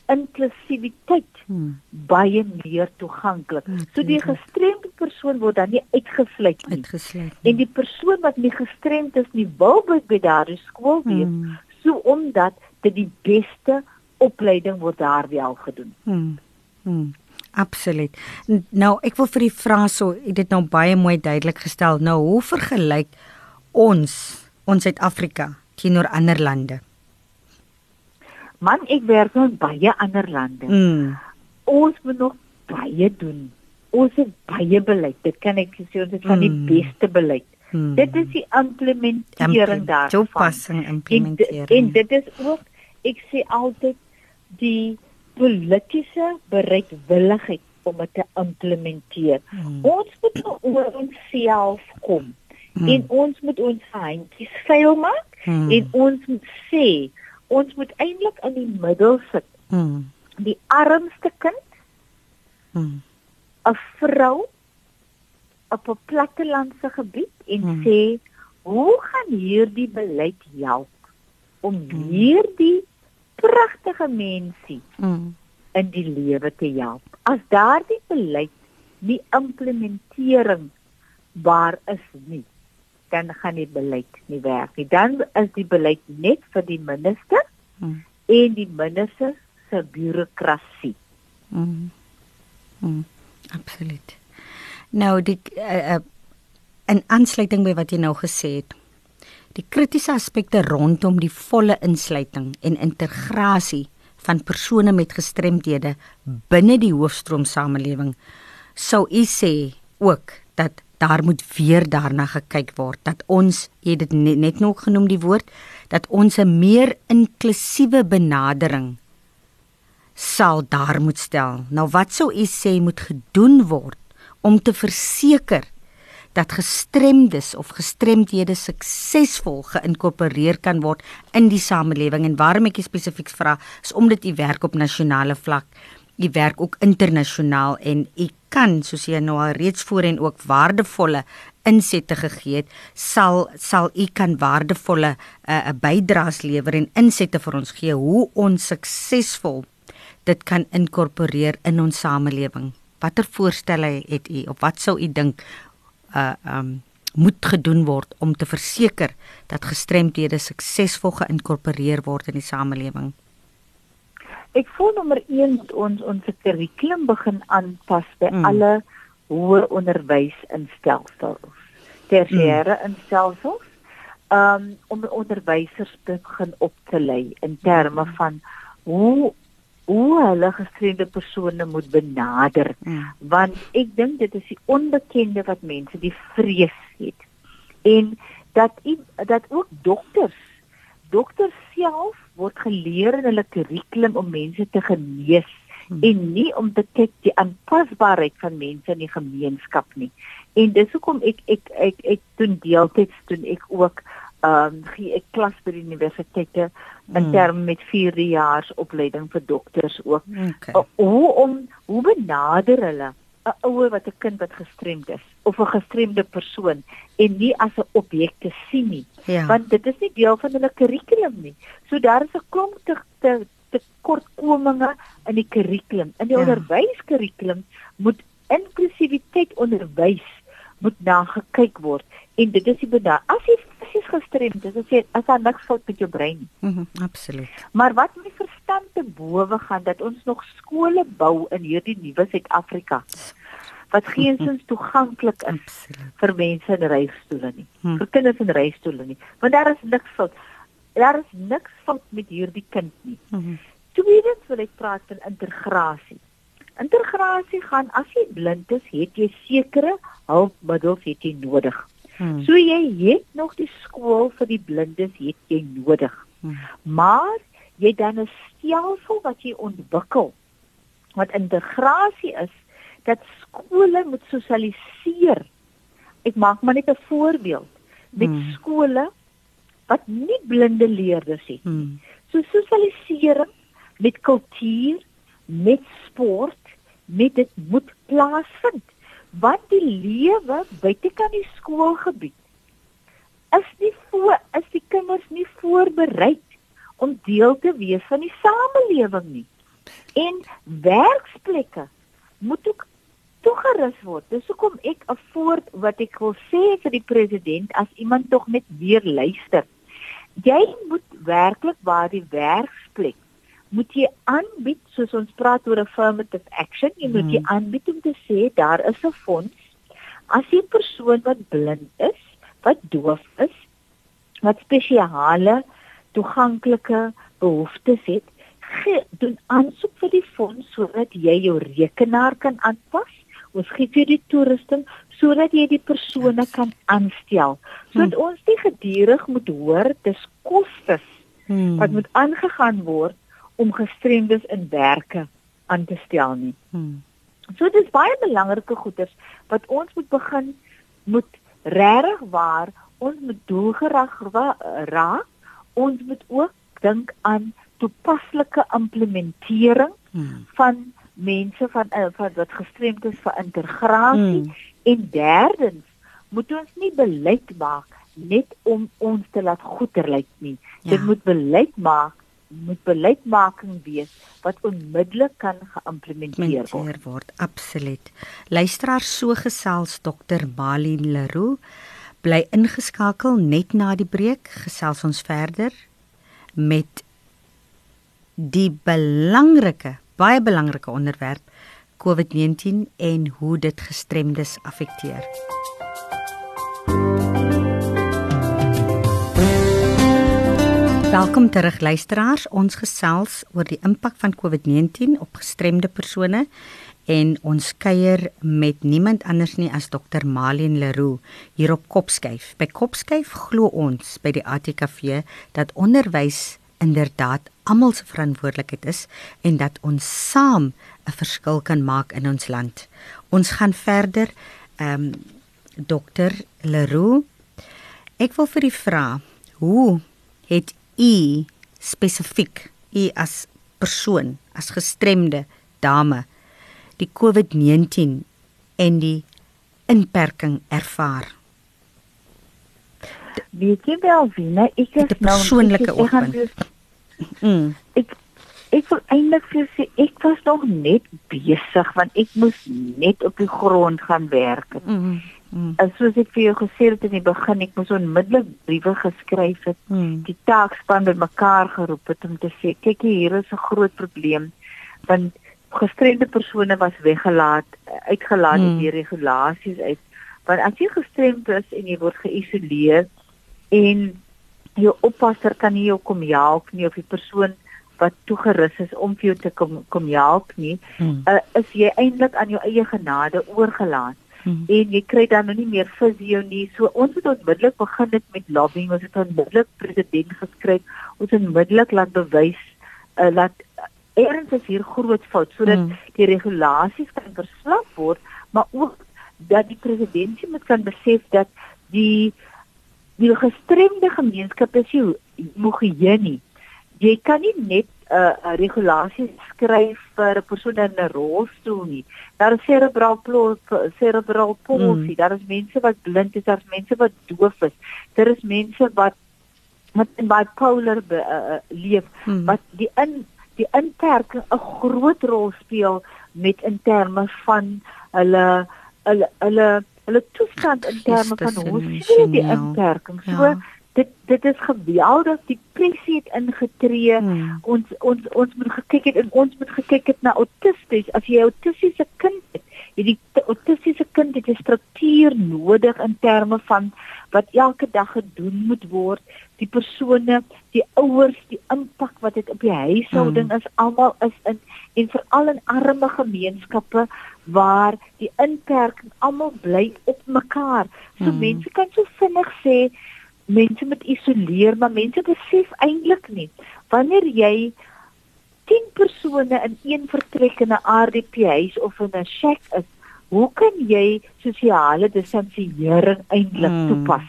inklusiwiteit hmm. baie meer toeganklik. Ja, so die gestremde persoon word dan nie uitgesluit nie. Uitgesluit. Nie. En die persoon wat nie gestremd is nie, wil by daardie skool wees, hmm. so omdat dit die beste opleiding word daar wel gedoen. Hmm. Hmm. Absoluut. Nou, ek wil vir u vra so, het dit nou baie mooi duidelik gestel. Nou, hoe vergelyk ons ons Suid-Afrika teenoor ander lande? Man, ek werk met baie ander lande. Mm. Ons moet nog baie doen. ons het baie beleid. Dit kan ek sê ons het van die Mm. beste beleid. Hmm. Dit is die implementering daarvan. Toepassing En, implementering. en dit is ook ek sê altyd die politieke bereidwilligheid om dit te implementeer. Hmm. Ons moet nou oor onsself kom Hmm. en ons moet ons handjies vuil maak Hmm. en ons moet sê ons moet eintlik in die middel sit. Hmm. Die armste kind, Hmm. 'n vrou op 'n plattelandse gebied en Hmm. sê hoe gaan hierdie beleid help om Hmm. hierdie pragtige mensie Hmm. in die lewe te help. As daardie beleid nie implementering waar is nie, dan gaan die beleid nie werk nie. Dan is die beleid net vir die minister Hmm. en die minister se bureaukrasie. Mm. Mm. Absoluut. Nou die uh, uh, in aansluiting by wat jy nou gesê het. Die kritiese aspekte rondom die volle insluiting en integrasie van persone met gestremdhede binne die hoofstroom samelewing sou u sê ook dat daar moet weer daarna gekyk word dat ons het dit net, net nog genoem die woord dat ons 'n meer inklusiewe benadering sal daar moet stel. Nou wat sou u sê moet gedoen word om te verseker dat gestremdes of gestremdhede suksesvol geïnkorporeer kan word in die samelewing en waarom ek spesifiek vra is omdat u werk op nasionale vlak, u werk ook internasionaal en u kan soos jy nou al reeds voorheen ook waardevolle insette gegee het, sal sal u kan waardevolle 'n uh, bydraes lewer en insette vir ons gee hoe ons suksesvol dit kan inkorporeer in ons samelewing. Watter voorstelle het u of wat sou u dink uh um moet gedoen word om te verseker dat gestremdhede suksesvol geïnkorporeer word in die samelewing? Ek voel nommer 1 moet ons ons kurrikulum begin aanpas by Mm. alle hoër onderwysinstellings, tersiêre mm. instellings, um, om onderwysers te begin op te lei in terme van hoe hoe hulle gestremde persone moet benader Mm. want ek dink dit is die onbekende wat mense die vrees het en dat i- dat ook dokters dokters self word geleer in hulle kurrikulum om mense te genees Hmm. en nie om te kyk die aanpasbaarheid van mense in die gemeenskap nie. En dis hoekom ek ek ek ek doen deeltyds doen ek ook ehm um, gee ek klas by die universiteite in Hmm. terme met 4 jaar opleiding vir dokters ook. Okay. O- hoe om hoe benader hulle 'n ouer wat 'n kind wat gestremd is of 'n gestremde persoon en nie as 'n objek te sien nie Ja. want dit is nie deel van hulle kurrikulum nie. So daar is 'n klomp te te tekortkominge in die kurrikulum. In die Ja. onderwyskurrikulum moet inklusiwiteit onderwys moet na gekyk word en dit is die beda as jy fisies gestremd is, as jy as daar niks fout met jou brein nie. Mhm, absoluut. Maar wat my verstand te bowe gaan dat ons nog skole bou in hierdie nuwe Suid-Afrika wat geensins toeganklik is Absoluut. vir mense in reistoele nie. Hm. Vir kinders in reistoele nie. Want daar is niks fout. Daar is niks fout met hierdie kind nie. Mhm. Tweedens wil ek praat van integrasie. Integrasie gaan as jy blind is, het jy sekere hulpmiddels het jy nodig. Mhm. So jy het nog die skool vir die blindes het jy nodig. Mhm. Maar jy dan 'n stelsel wat jy ontwikkel. Wat integrasie is dat skole moet sosialiseer. Ek maak maar net 'n voorbeeld met Hmm. skole wat nie blinde leerders het. Mhm. So sosialisering met kultuur, met sport, met dit moet plaasvind. Want die lewe buite kan die skoolgebied is nie voor is die kinders nie voorberei om deel te wees van die samelewing nie. En werksplekke moet ook toegerus word. Dis hoekom ek 'n voort wat ek wil sê vir die president as iemand tog net weer luister. Jy moet werklik waar die werksplek moet jy aanbied soos ons praat oor affirmative action, jy moet jy Hmm. aanbied om te sê daar is 'n fonds as 'n persoon wat blind is, wat doof is, wat spesiale toeganklike behoeftes het, gee, doen aansoek vir die fonds sodat jy jou rekenaar kan aanpas Ons gee vir die toerusting sodat jy die persone kan aanstel. Sodat hmm. ons nie gedurig moet hoor dis kostes hmm. wat moet aangegaan word om gestremdes in werke aan te stel nie. Hmm. So dis baie belangrike goeders wat ons moet begin moet regtig waar ons moet doelgerig raak. Ons moet ook dink aan toepaslike implementering hmm. van mense van uh, van wat gestremd is vir integrasie hmm. en derdens moet ons nie beleid maak net om ons te laat goeder lyk nie. Ja. Dit moet beleid maak moet beleidsmaking wees wat onmiddellik kan geïmplementeer word. word. Absoluut. Luisteraar so gesels Dr. Malin Leroux bly ingeskakel net na die breek gesels ons verder met die belangrike baie belangrike onderwerp COVID-19 en hoe dit gestremdes affekteer. Welkom terug luisteraars. Ons gesels oor die impak van COVID-19 op gestremde persone en ons kuier met niemand anders nie as Dr. Malien Leroux hier op Kopskyf. By Kopskyf glo ons by die ATKV dat onderwys inderdaad almal se verantwoordelikheid is en dat ons saam 'n verskil kan maak in ons land. Ons gaan verder ehm um, Dr. Leroux ek wil vir u vra hoe het u spesifiek u as persoon as gestremde dame die COVID-19 en die inperking ervaar weet jy wel wie nee ek is nou persoonlike oogpunt mm. ek ek wil eintlik vir sê ek was nog net besig want ek moes net op die grond gaan werk mm. Mm. As soos ek vir jou gesê het in die begin, ek moes onmiddellik briewe geskryf het, mm. die taakspan bymekaar geroep het om te sê, kyk hier is 'n groot probleem want gestremde persone was weggelaat, uitgelaat mm. deur regulasies uit. Want as jy gestremd is en jy word geïsoleer en jou oppasser kan nie jou kom help nie of die persoon wat toegerus is om vir jou te kom kom help nie, mm. uh, is jy eintlik aan jou eie genade oorgelaat. Hmm. En jy kry dan nou nie meer fisio nie. So ons het onmiddellik begin dit met lobbying. Ons het onmiddellik president geskryf. Ons het onmiddellik laat bewys uh, dat erns is hier groot fout sodat hmm. die regulasies kan verslap word, maar ook dat die president moet kan besef dat die die gestremde gemeenskap is nie homogeen nie. Jy kan nie net uh, uh, regulasie skryf vir 'n persoon in 'n rolstoel nie. Daar is cerebral cerebral palsy, mm. daar is mense wat blind is, daar is mense wat doof is. Daar is mense wat met bipolar be, uh, leef mm. wat die in die inperking 'n groot rol speel met in terme van hulle hulle hulle hulle toestand in terme van hoe sien die inperking. So ja dit dit is geweldig die pressie het ingetree hmm. ons ons ons moet gekyk het en ons moet gekyk het na autisties as jy autistiese kind het hierdie autistiese kind het 'n struktuur nodig in terme van wat elke dag gedoen moet word die persone die ouers die impak wat dit op die huishouding hmm. is almal is in en veral in arme gemeenskappe waar die inperking almal bly op mekaar so hmm. mense kan so vinnig sê mense moet isoleer, maar mense besef eintlik nie wanneer jy 10 persone in een vertrek in 'n RDP huis of in 'n shack is, hoe kan jy sosiale distansiering eintlik hmm. toepas?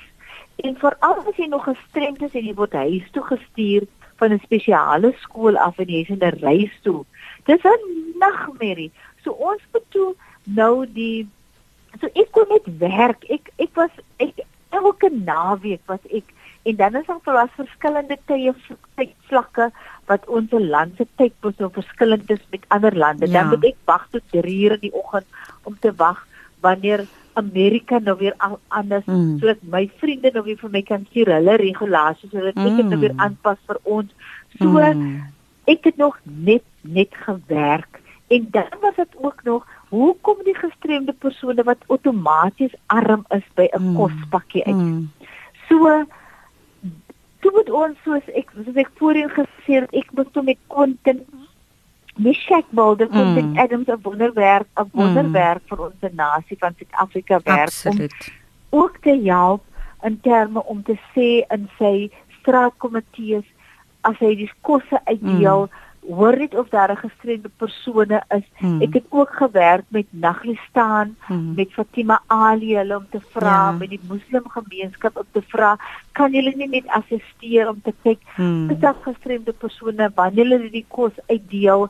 En veral as jy nog gestremd is en jy word huis toe gestuur van 'n spesiale skool af en jy is in 'n reisstoel. Dis 'n nagmerrie. So ons moet toe nou die so ek kon net werk. Ek ek was ek elke naweek was ek en dan is daar was verskillende tye tydvlakke wat ons land se tyd was so verskillend is met ander lande. Ja. Dan moet ek wag tot 3 uur in die oggend om te wag wanneer Amerika nou weer anders mm. sodat my vriende nou weer vir my kan stuur hulle regulasies sodat ek dit nou weer mm. aanpas vir ons. So mm. ek het nog net net gewerk en dan was dit ook nog hoe kom die gestremde persone wat outomaties arm is by 'n mm. kospakkie uit? Mm. So toe moet ons soos ek soos ek voorheen gesê het, ek moet toe met konten Michelle Mulder van mm. Adams 'n wonderwerk, 'n wonderwerk mm. vir ons nasie van Suid-Afrika werk Absoluut. om ook te help in terme om te sê in sy straatkomitees as hy die kosse uitdeel mm hoor net of daar 'n gestremde persone is. Hmm. Ek het ook gewerk met Naglistaan, hmm. met Fatima Ali hulle om te vra ja. met die moslimgemeenskap om te vra, kan julle nie net assisteer om te kyk hmm. is daar gestremde persone wanneer hulle die kos uitdeel?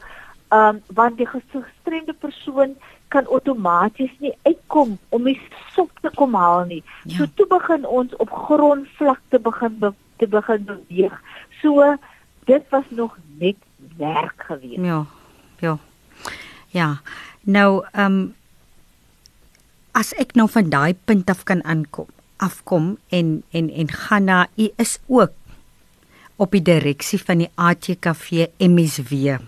Um want die gestremde persoon kan outomaties nie uitkom om die sop te kom haal nie. Ja. So toe begin ons op grondvlak te begin be te begin beweeg. So dit was nog net werk gewees. Ja. Ja. Ja. Nou, ehm um, as ek nou van daai punt af kan aankom, afkom en en en gaan na u is ook op die direksie van die ATKV MSW.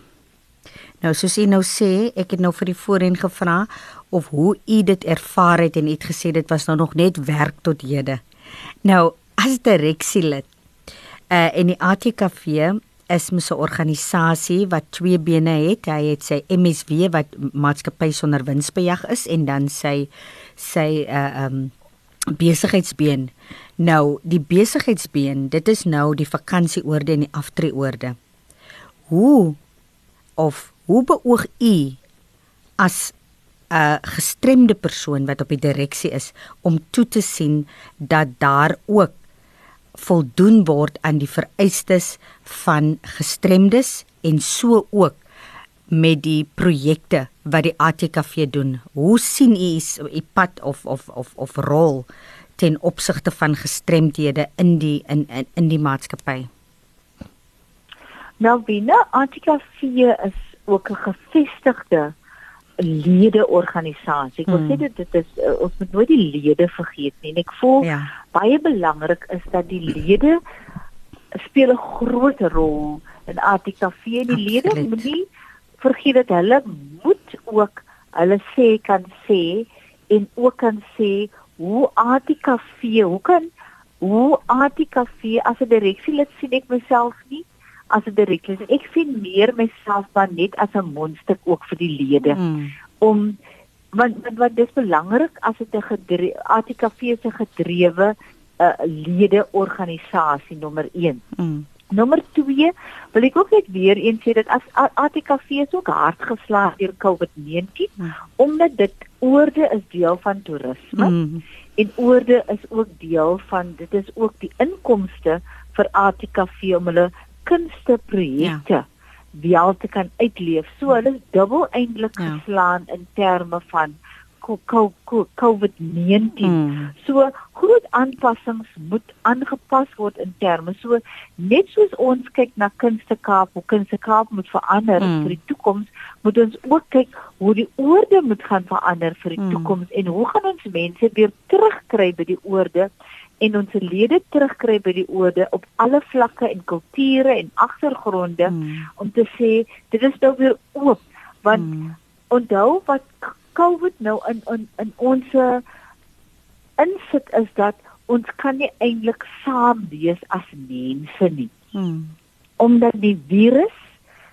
Nou soos u nou sê, ek het nou vir die voorheen gevra of hoe u dit ervaar het en u het gesê dit was nou nog net werk tot hede. Nou as direksielid uh in die ATKV is mos 'n organisasie wat twee bene het. Hy het sy MSW wat maatskappy sonder winsbejag is en dan sy sy uh um besigheidsbeen. Nou, die besigheidsbeen, dit is nou die vakansieoorde en die aftreeoorde. Hoe of hoe beoog u as 'n gestremde persoon wat op die direksie is om toe te sien dat daar ook voldoen word aan die vereistes van gestremdes en so ook met die projekte wat die ATKV doen. Hoe sien u u pad of of of of rol ten opsigte van gestremdhede in die in in, in die maatskappy? Nou binne ATKV is ook 'n gevestigde ledeorganisasie. Ek wil hmm. sê dit, dit is uh, ons moet nooit die lede vergeet nie. En ek voel ja. baie belangrik is dat die lede speel 'n groot rol in ATKV. Die lede moet nie vergeet dat hulle moet ook hulle sê kan sê en ook kan sê hoe ATKV, hoe kan hoe ATKV as 'n direksielid sien ek myself nie as 'n direkteur. Ek sien meer myself dan net as 'n mondstuk ook vir die lede mm. om want wat, wat dis belangrik as dit 'n ATKV se gedrewe 'n uh, lede organisasie nommer 1. Mm. Nommer 2 wil ek ook net weer eens sê dat as ATKV so hard geslaag deur COVID-19 mm. omdat dit oorde is deel van toerisme mm. en oorde is ook deel van dit is ook die inkomste vir ATKV om hulle kunsteprojekte ja. wel te kan uitleef. So hulle is dubbel eintlik ja. geslaan in terme van COVID-19. Hmm. So groot aanpassings moet aangepas word in terme so net soos ons kyk na Kunstekaap, hoe Kunstekaap moet verander hmm. vir die toekoms, moet ons ook kyk hoe die oorde moet gaan verander vir die hmm. toekoms en hoe gaan ons mense weer terugkry by die oorde en ons lede terugkry by die orde op alle vlakke en kulture en agtergronde hmm. om te sê dit is nou weer oop want hmm. onthou wat COVID nou in in in ons insit is dat ons kan nie eintlik saam wees as mense nie. Hmm. Omdat die virus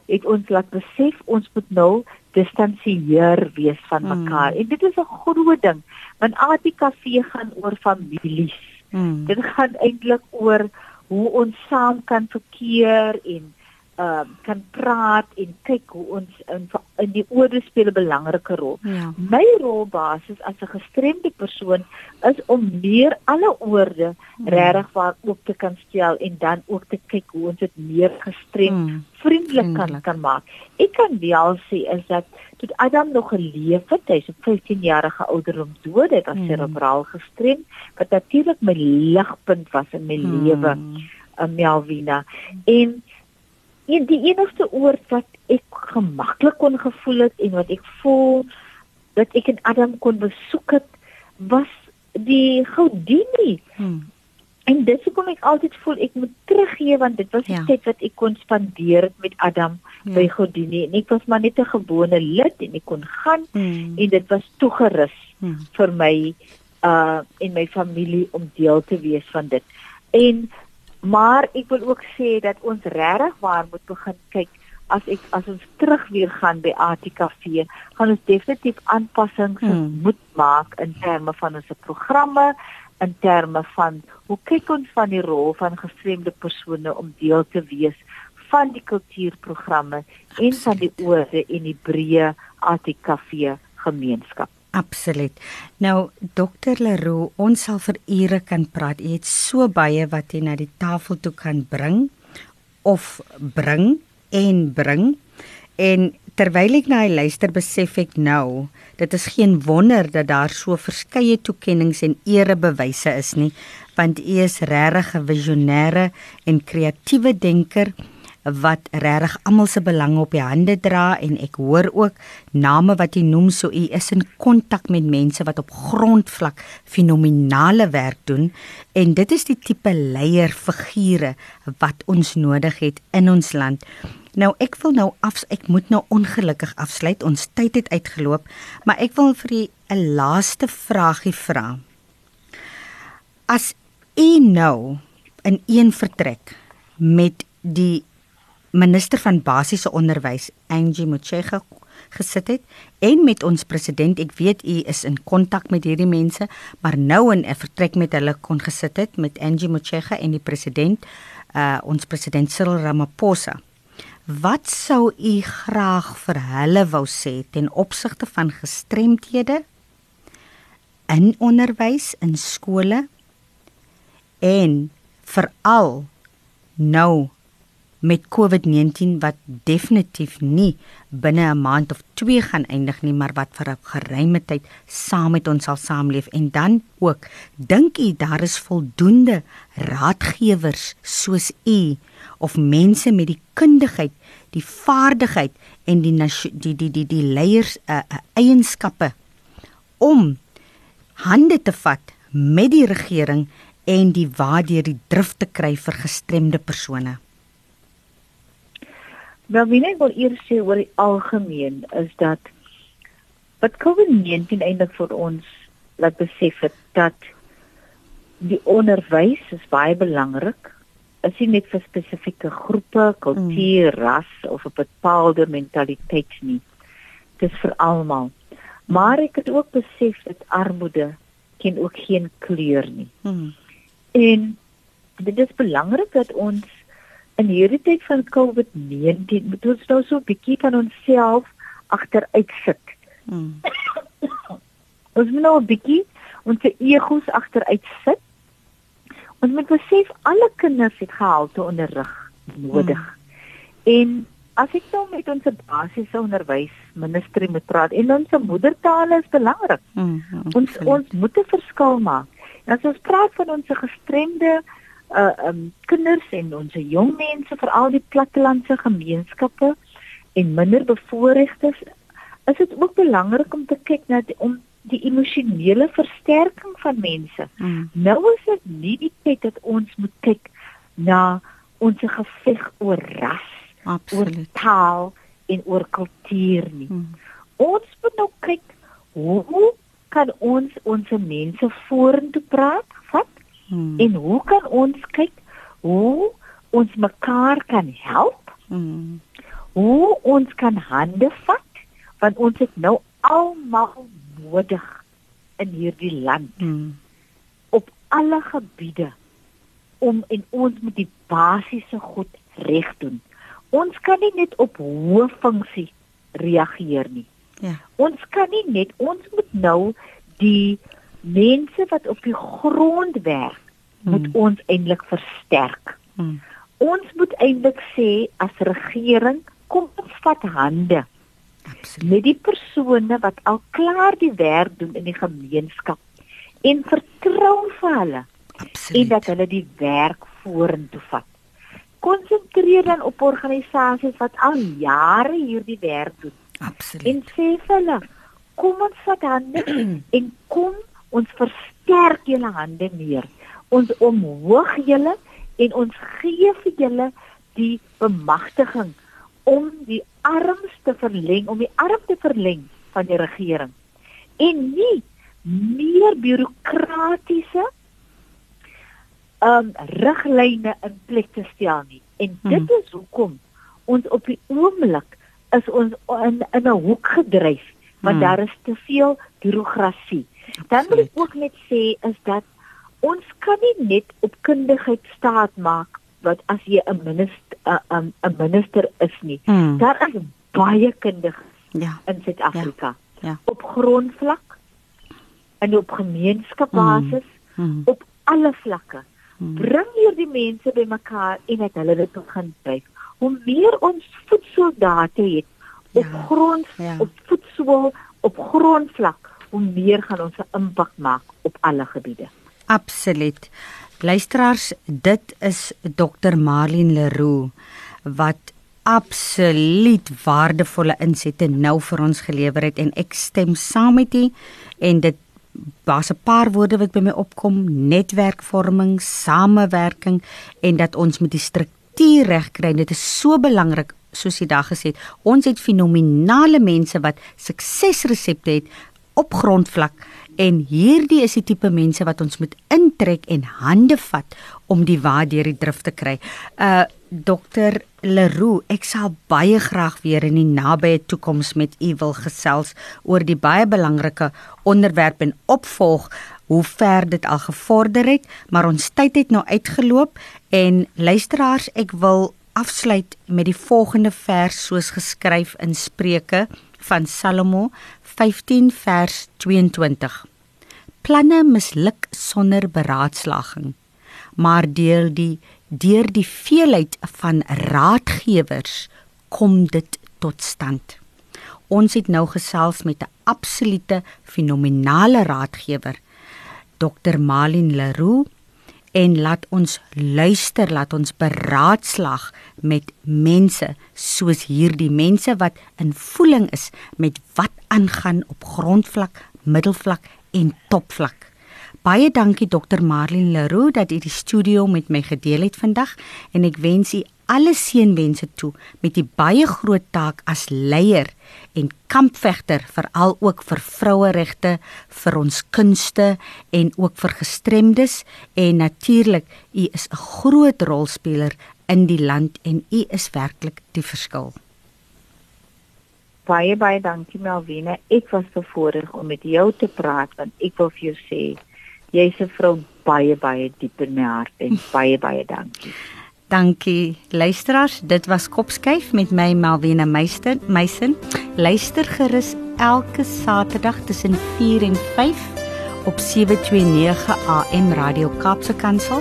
het ons laat besef ons moet nou distansieer wees van hmm. mekaar. Hmm. En dit is 'n groot ding want ATKV gaan oor families. Hmm. Dit gaan eintlik oor hoe ons saam kan verkeer en uh, kan praat en kyk hoe ons in in die oorde speel 'n belangrike rol. Ja. My rolbasis as 'n gestremde persoon is om meer alle oorde hmm. regtig waar oop te kan stel en dan ook te kyk hoe ons dit meer gestremd hmm. vriendelik kan kan maak. Ek kan wel sê is dat toe Adam nog geleef het, hy's op 15 jarige ouderdom dood, hy was hmm. cerebraal gestremd, wat natuurlik my ligpunt was in my hmm. lewe, uh, Melvina. En En die enigste oord wat ek gemaklik kon gevoel het en wat ek voel dat ek en Adam kon besoek het was die Goudini. Hmm. En dit sou kom ek altyd voel ek moet teruggee want dit was die ja. tyd wat ek kon spandeer met Adam ja. by Goudini en ek was maar net 'n gewone lid en ek kon gaan hmm. en dit was toegerus hmm. vir my uh en my familie om deel te wees van dit. En Maar ek wil ook sê dat ons regtig waar moet begin kyk as ek as ons terug weer gaan by ATKV, gaan ons definitief aanpassings hmm. moet maak in terme van ons programme, in terme van hoe kyk ons van die rol van gestremde persone om deel te wees van die kultuurprogramme en van die orde en die breë ATKV gemeenskap. Absoluut. Nou dokter Leroux, ons sal vir ure kan praat. Jy het so baie wat jy na die tafel toe kan bring of bring en bring. En terwyl ek na hy luister, besef ek nou, dit is geen wonder dat daar so verskeie toekenninge en erebewyse is nie, want u is regtig 'n visionêre en kreatiewe denker wat regtig almal se belange op die hande dra en ek hoor ook name wat jy noem so u is in kontak met mense wat op grondvlak fenominale werk doen en dit is die tipe leierfigure wat ons nodig het in ons land. Nou ek wil nou af ek moet nou ongelukkig afsluit. Ons tyd het uitgeloop, maar ek wil vir u 'n laaste vragie vra. As u nou in een vertrek met die minister van basiese onderwys Angie Motshega gesit het en met ons president. Ek weet u is in kontak met hierdie mense maar nou in 'n vertrek met hulle kon gesit het met Angie Motshega en die president uh ons president Cyril Ramaphosa. Wat sou u graag vir hulle wou sê ten opsigte van gestremthede in onderwys in skole en veral nou met COVID-19 wat definitief nie binne 'n maand of 2 gaan eindig nie, maar wat vir 'n geruime tyd saam met ons sal saamleef en dan ook dink u daar is voldoende raadgewers soos u of mense met die kundigheid, die vaardigheid en die die die die, die leiers uh, uh, eienskappe om hande te vat met die regering en die waardeur die drif te kry vir gestremde persone. Nou wie net wil eers sê oor die algemeen is dat wat COVID-19 eintlik vir ons laat besef het dat die onderwys is baie belangrik. Is nie net vir spesifieke groepe, kultuur, mm. ras of 'n bepaalde mentaliteit nie. Dit is vir almal. Maar ek het ook besef dat armoede ken ook geen kleur nie. Mm. En dit is belangrik dat ons in hierdie tyd van COVID-19 moet ons nou so 'n bietjie van onsself agteruit sit. Hmm. *coughs* ons moet nou 'n bietjie ons egos agteruit sit. Ons moet besef alle kinders het gehalte onderrig nodig. Hmm. En as ek nou met ons basiese onderwys ministerie moet praat en ons moedertaal is belangrik. Hmm. Ons ons moet 'n verskil maak. En as ons praat van ons gestremde uh um kinders en ons jong mense veral die plattelandse gemeenskappe en minder bevoorregtes is dit ook belangrik om te kyk na die, om die emosionele versterking van mense. Mm. Nou is dit nie die tyd dat ons moet kyk na ons geveg oor ras, Absoluut. oor taal en oor kultuur nie. Mm. Ons moet nou kyk hoe kan ons ons mense vorentoe praat, vat Hmm. En hoe kan ons kyk hoe ons mekaar kan help? Hmm. Hoe ons kan hande vat want ons het nou almal nodig in hierdie land. Hmm. Op alle gebiede om en ons moet die basiese goed reg doen. Ons kan nie net op hoë funksie reageer nie. Ja. Ons kan nie net ons moet nou die mense wat op die grond werk hmm. moet ons eintlik versterk. Hmm. Ons moet eintlik sê as regering, kom ons vat hande. Absoluut. Met die persone wat al klaar die werk doen in die gemeenskap en vertrou vir hulle. Absoluut. En dat hulle die werk vorentoe vat. Konsentreer dan op organisasies wat al jare hierdie werk doen. Absoluut. En sê vir hulle, kom ons vat hande *clears throat* en kom ons versterk julle hande meer. Ons omhoog julle en ons gee vir julle die bemagtiging om die arms te verleng, om die arm te verleng van die regering. En nie meer bureaukratiese um riglyne in plek te stel nie. En dit hmm. is hoekom ons op die oomblik is ons in in 'n hoek gedryf want hmm. daar is te veel bureaukrasie. Dan wil ek ook net sê is dat ons kan nie net op kundigheid staat maak wat as jy 'n minister 'n 'n minister is nie. Hmm. Daar is baie kundig ja. in Suid-Afrika. Ja. Ja. Op grondvlak en op gemeenskapbasis, hmm. Hmm. op alle vlakke. Hmm. Bring hier die mense bymekaar en het hulle dit begin byt. Hoe meer ons voedsoldate het op ja. grond ja. op voedsel op grondvlak, hoe meer gaan ons 'n impak maak op alle gebiede. Absoluut. Luisteraars, dit is Dr. Marlene Leroux wat absoluut waardevolle insette nou vir ons gelewer het en ek stem saam met u en dit was 'n paar woorde wat by my opkom netwerkvorming, samewerking en dat ons met die struktuur reg kry. Dit is so belangrik soos jy daag gesê het. Ons het fenominale mense wat suksesresepte het op grondvlak en hierdie is die tipe mense wat ons moet intrek en hande vat om die waar deur die drif te kry. Uh Dr Leroux, ek sal baie graag weer in die nabye toekoms met u wil gesels oor die baie belangrike onderwerp en opvolg hoe ver dit al gevorder het, maar ons tyd het nou uitgeloop en luisteraars, ek wil afsluit met die volgende vers soos geskryf in Spreuke van Salomo 15 vers 22. Planne misluk sonder beraadslaging, maar deel die deur die veelheid van raadgewers kom dit tot stand. Ons het nou gesels met 'n absolute fenominale raadgewer, Dr. Malin Leroux en laat ons luister, laat ons beraadslag met mense soos hierdie mense wat in voeling is met wat aangaan op grondvlak, middelvlak en topvlak. Baie dankie Dr. Marlene Leroux dat u die studio met my gedeel het vandag en ek wens u alle seënwense toe met die baie groot taak as leier en kampvegter veral ook vir vroueregte, vir ons kunste en ook vir gestremdes en natuurlik u is 'n groot rolspeler in die land en u is werklik die verskil. Baie baie dankie Melvine. Ek was bevoorreg om met jou te praat want ek wil vir jou sê jy's 'n vrou baie baie diep in my hart en baie baie dankie. Dankie luisteraars, dit was Kopskyf met my Malwena Meister, Meisen. Luister gerus elke Saterdag tussen 4 en 5 op 729 AM Radio Kaapse Kansel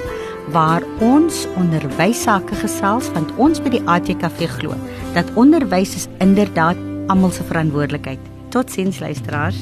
waar ons onderwys sake gesels want ons by die ATKV glo dat onderwys is inderdaad almal se verantwoordelikheid. Totsiens luisteraars.